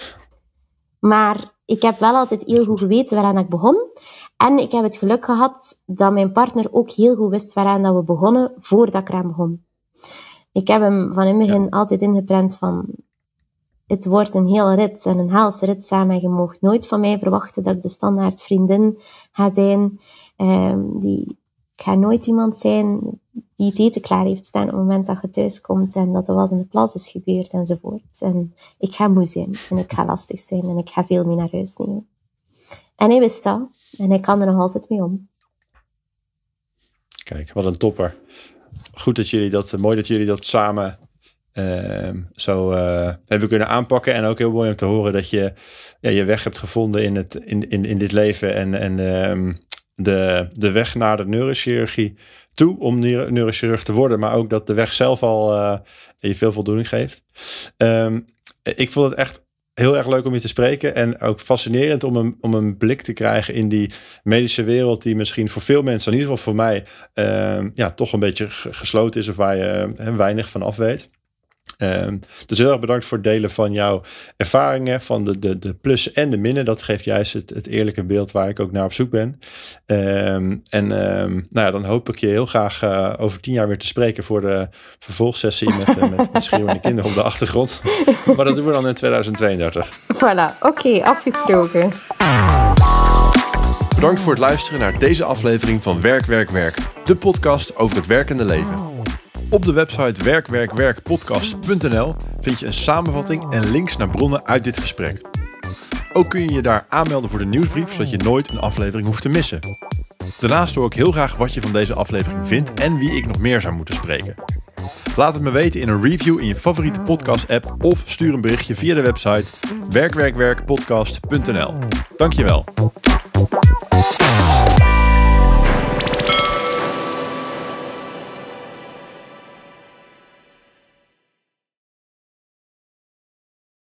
Maar ik heb wel altijd heel goed geweten waaraan ik begon. En ik heb het geluk gehad dat mijn partner ook heel goed wist waaraan dat we begonnen voordat ik eraan begon. Ik heb hem van in het begin altijd ingeprent van het wordt een hele rit en een helse rit samen. Je mag nooit van mij verwachten dat ik de standaard vriendin ga zijn. Um, die, ik ga nooit iemand zijn die het eten klaar heeft staan op het moment dat je thuis komt en dat er was in de plas is gebeurd enzovoort. En ik ga moe zijn en ik ga lastig zijn en ik ga veel mee naar huis nemen. En hij wist dat en hij kan er nog altijd mee om. Kijk, wat een topper. Goed dat jullie dat, mooi dat jullie dat samen Ehm, zo uh, hebben kunnen aanpakken. En ook heel mooi om te horen dat je ja, je weg hebt gevonden in, het, in, in, in dit leven. En, en um, de, de weg naar de neurochirurgie toe om neurochirurg te worden. Maar ook dat de weg zelf al uh, je veel voldoening geeft. Um, ik vond het echt heel erg leuk om je te spreken. En ook fascinerend om een, om een blik te krijgen in die medische wereld. Die misschien voor veel mensen, in ieder geval voor mij, ja, toch een beetje gesloten is. Of waar je uh, weinig van af weet. Um, dus heel erg bedankt voor het delen van jouw ervaringen, van de, de, de plussen en de minnen. Dat geeft juist het, het eerlijke beeld waar ik ook naar op zoek ben. Um, en um, nou ja, dan hoop ik je heel graag uh, over tien jaar weer te spreken voor de vervolgsessie met, uh, met, met schreeuwende kinderen op de achtergrond. maar dat doen we dan in 2032. Voilà, oké, okay, afgesproken. Bedankt voor het luisteren naar deze aflevering van Werk, Werk, Werk. De podcast over het werkende leven. Op de website werkwerkwerkpodcast.nl vind je een samenvatting en links naar bronnen uit dit gesprek. Ook kun je je daar aanmelden voor de nieuwsbrief, zodat je nooit een aflevering hoeft te missen. Daarnaast hoor ik heel graag wat je van deze aflevering vindt en wie ik nog meer zou moeten spreken. Laat het me weten in een review in je favoriete podcast-app of stuur een berichtje via de website werkwerkwerkpodcast.nl. Dankjewel.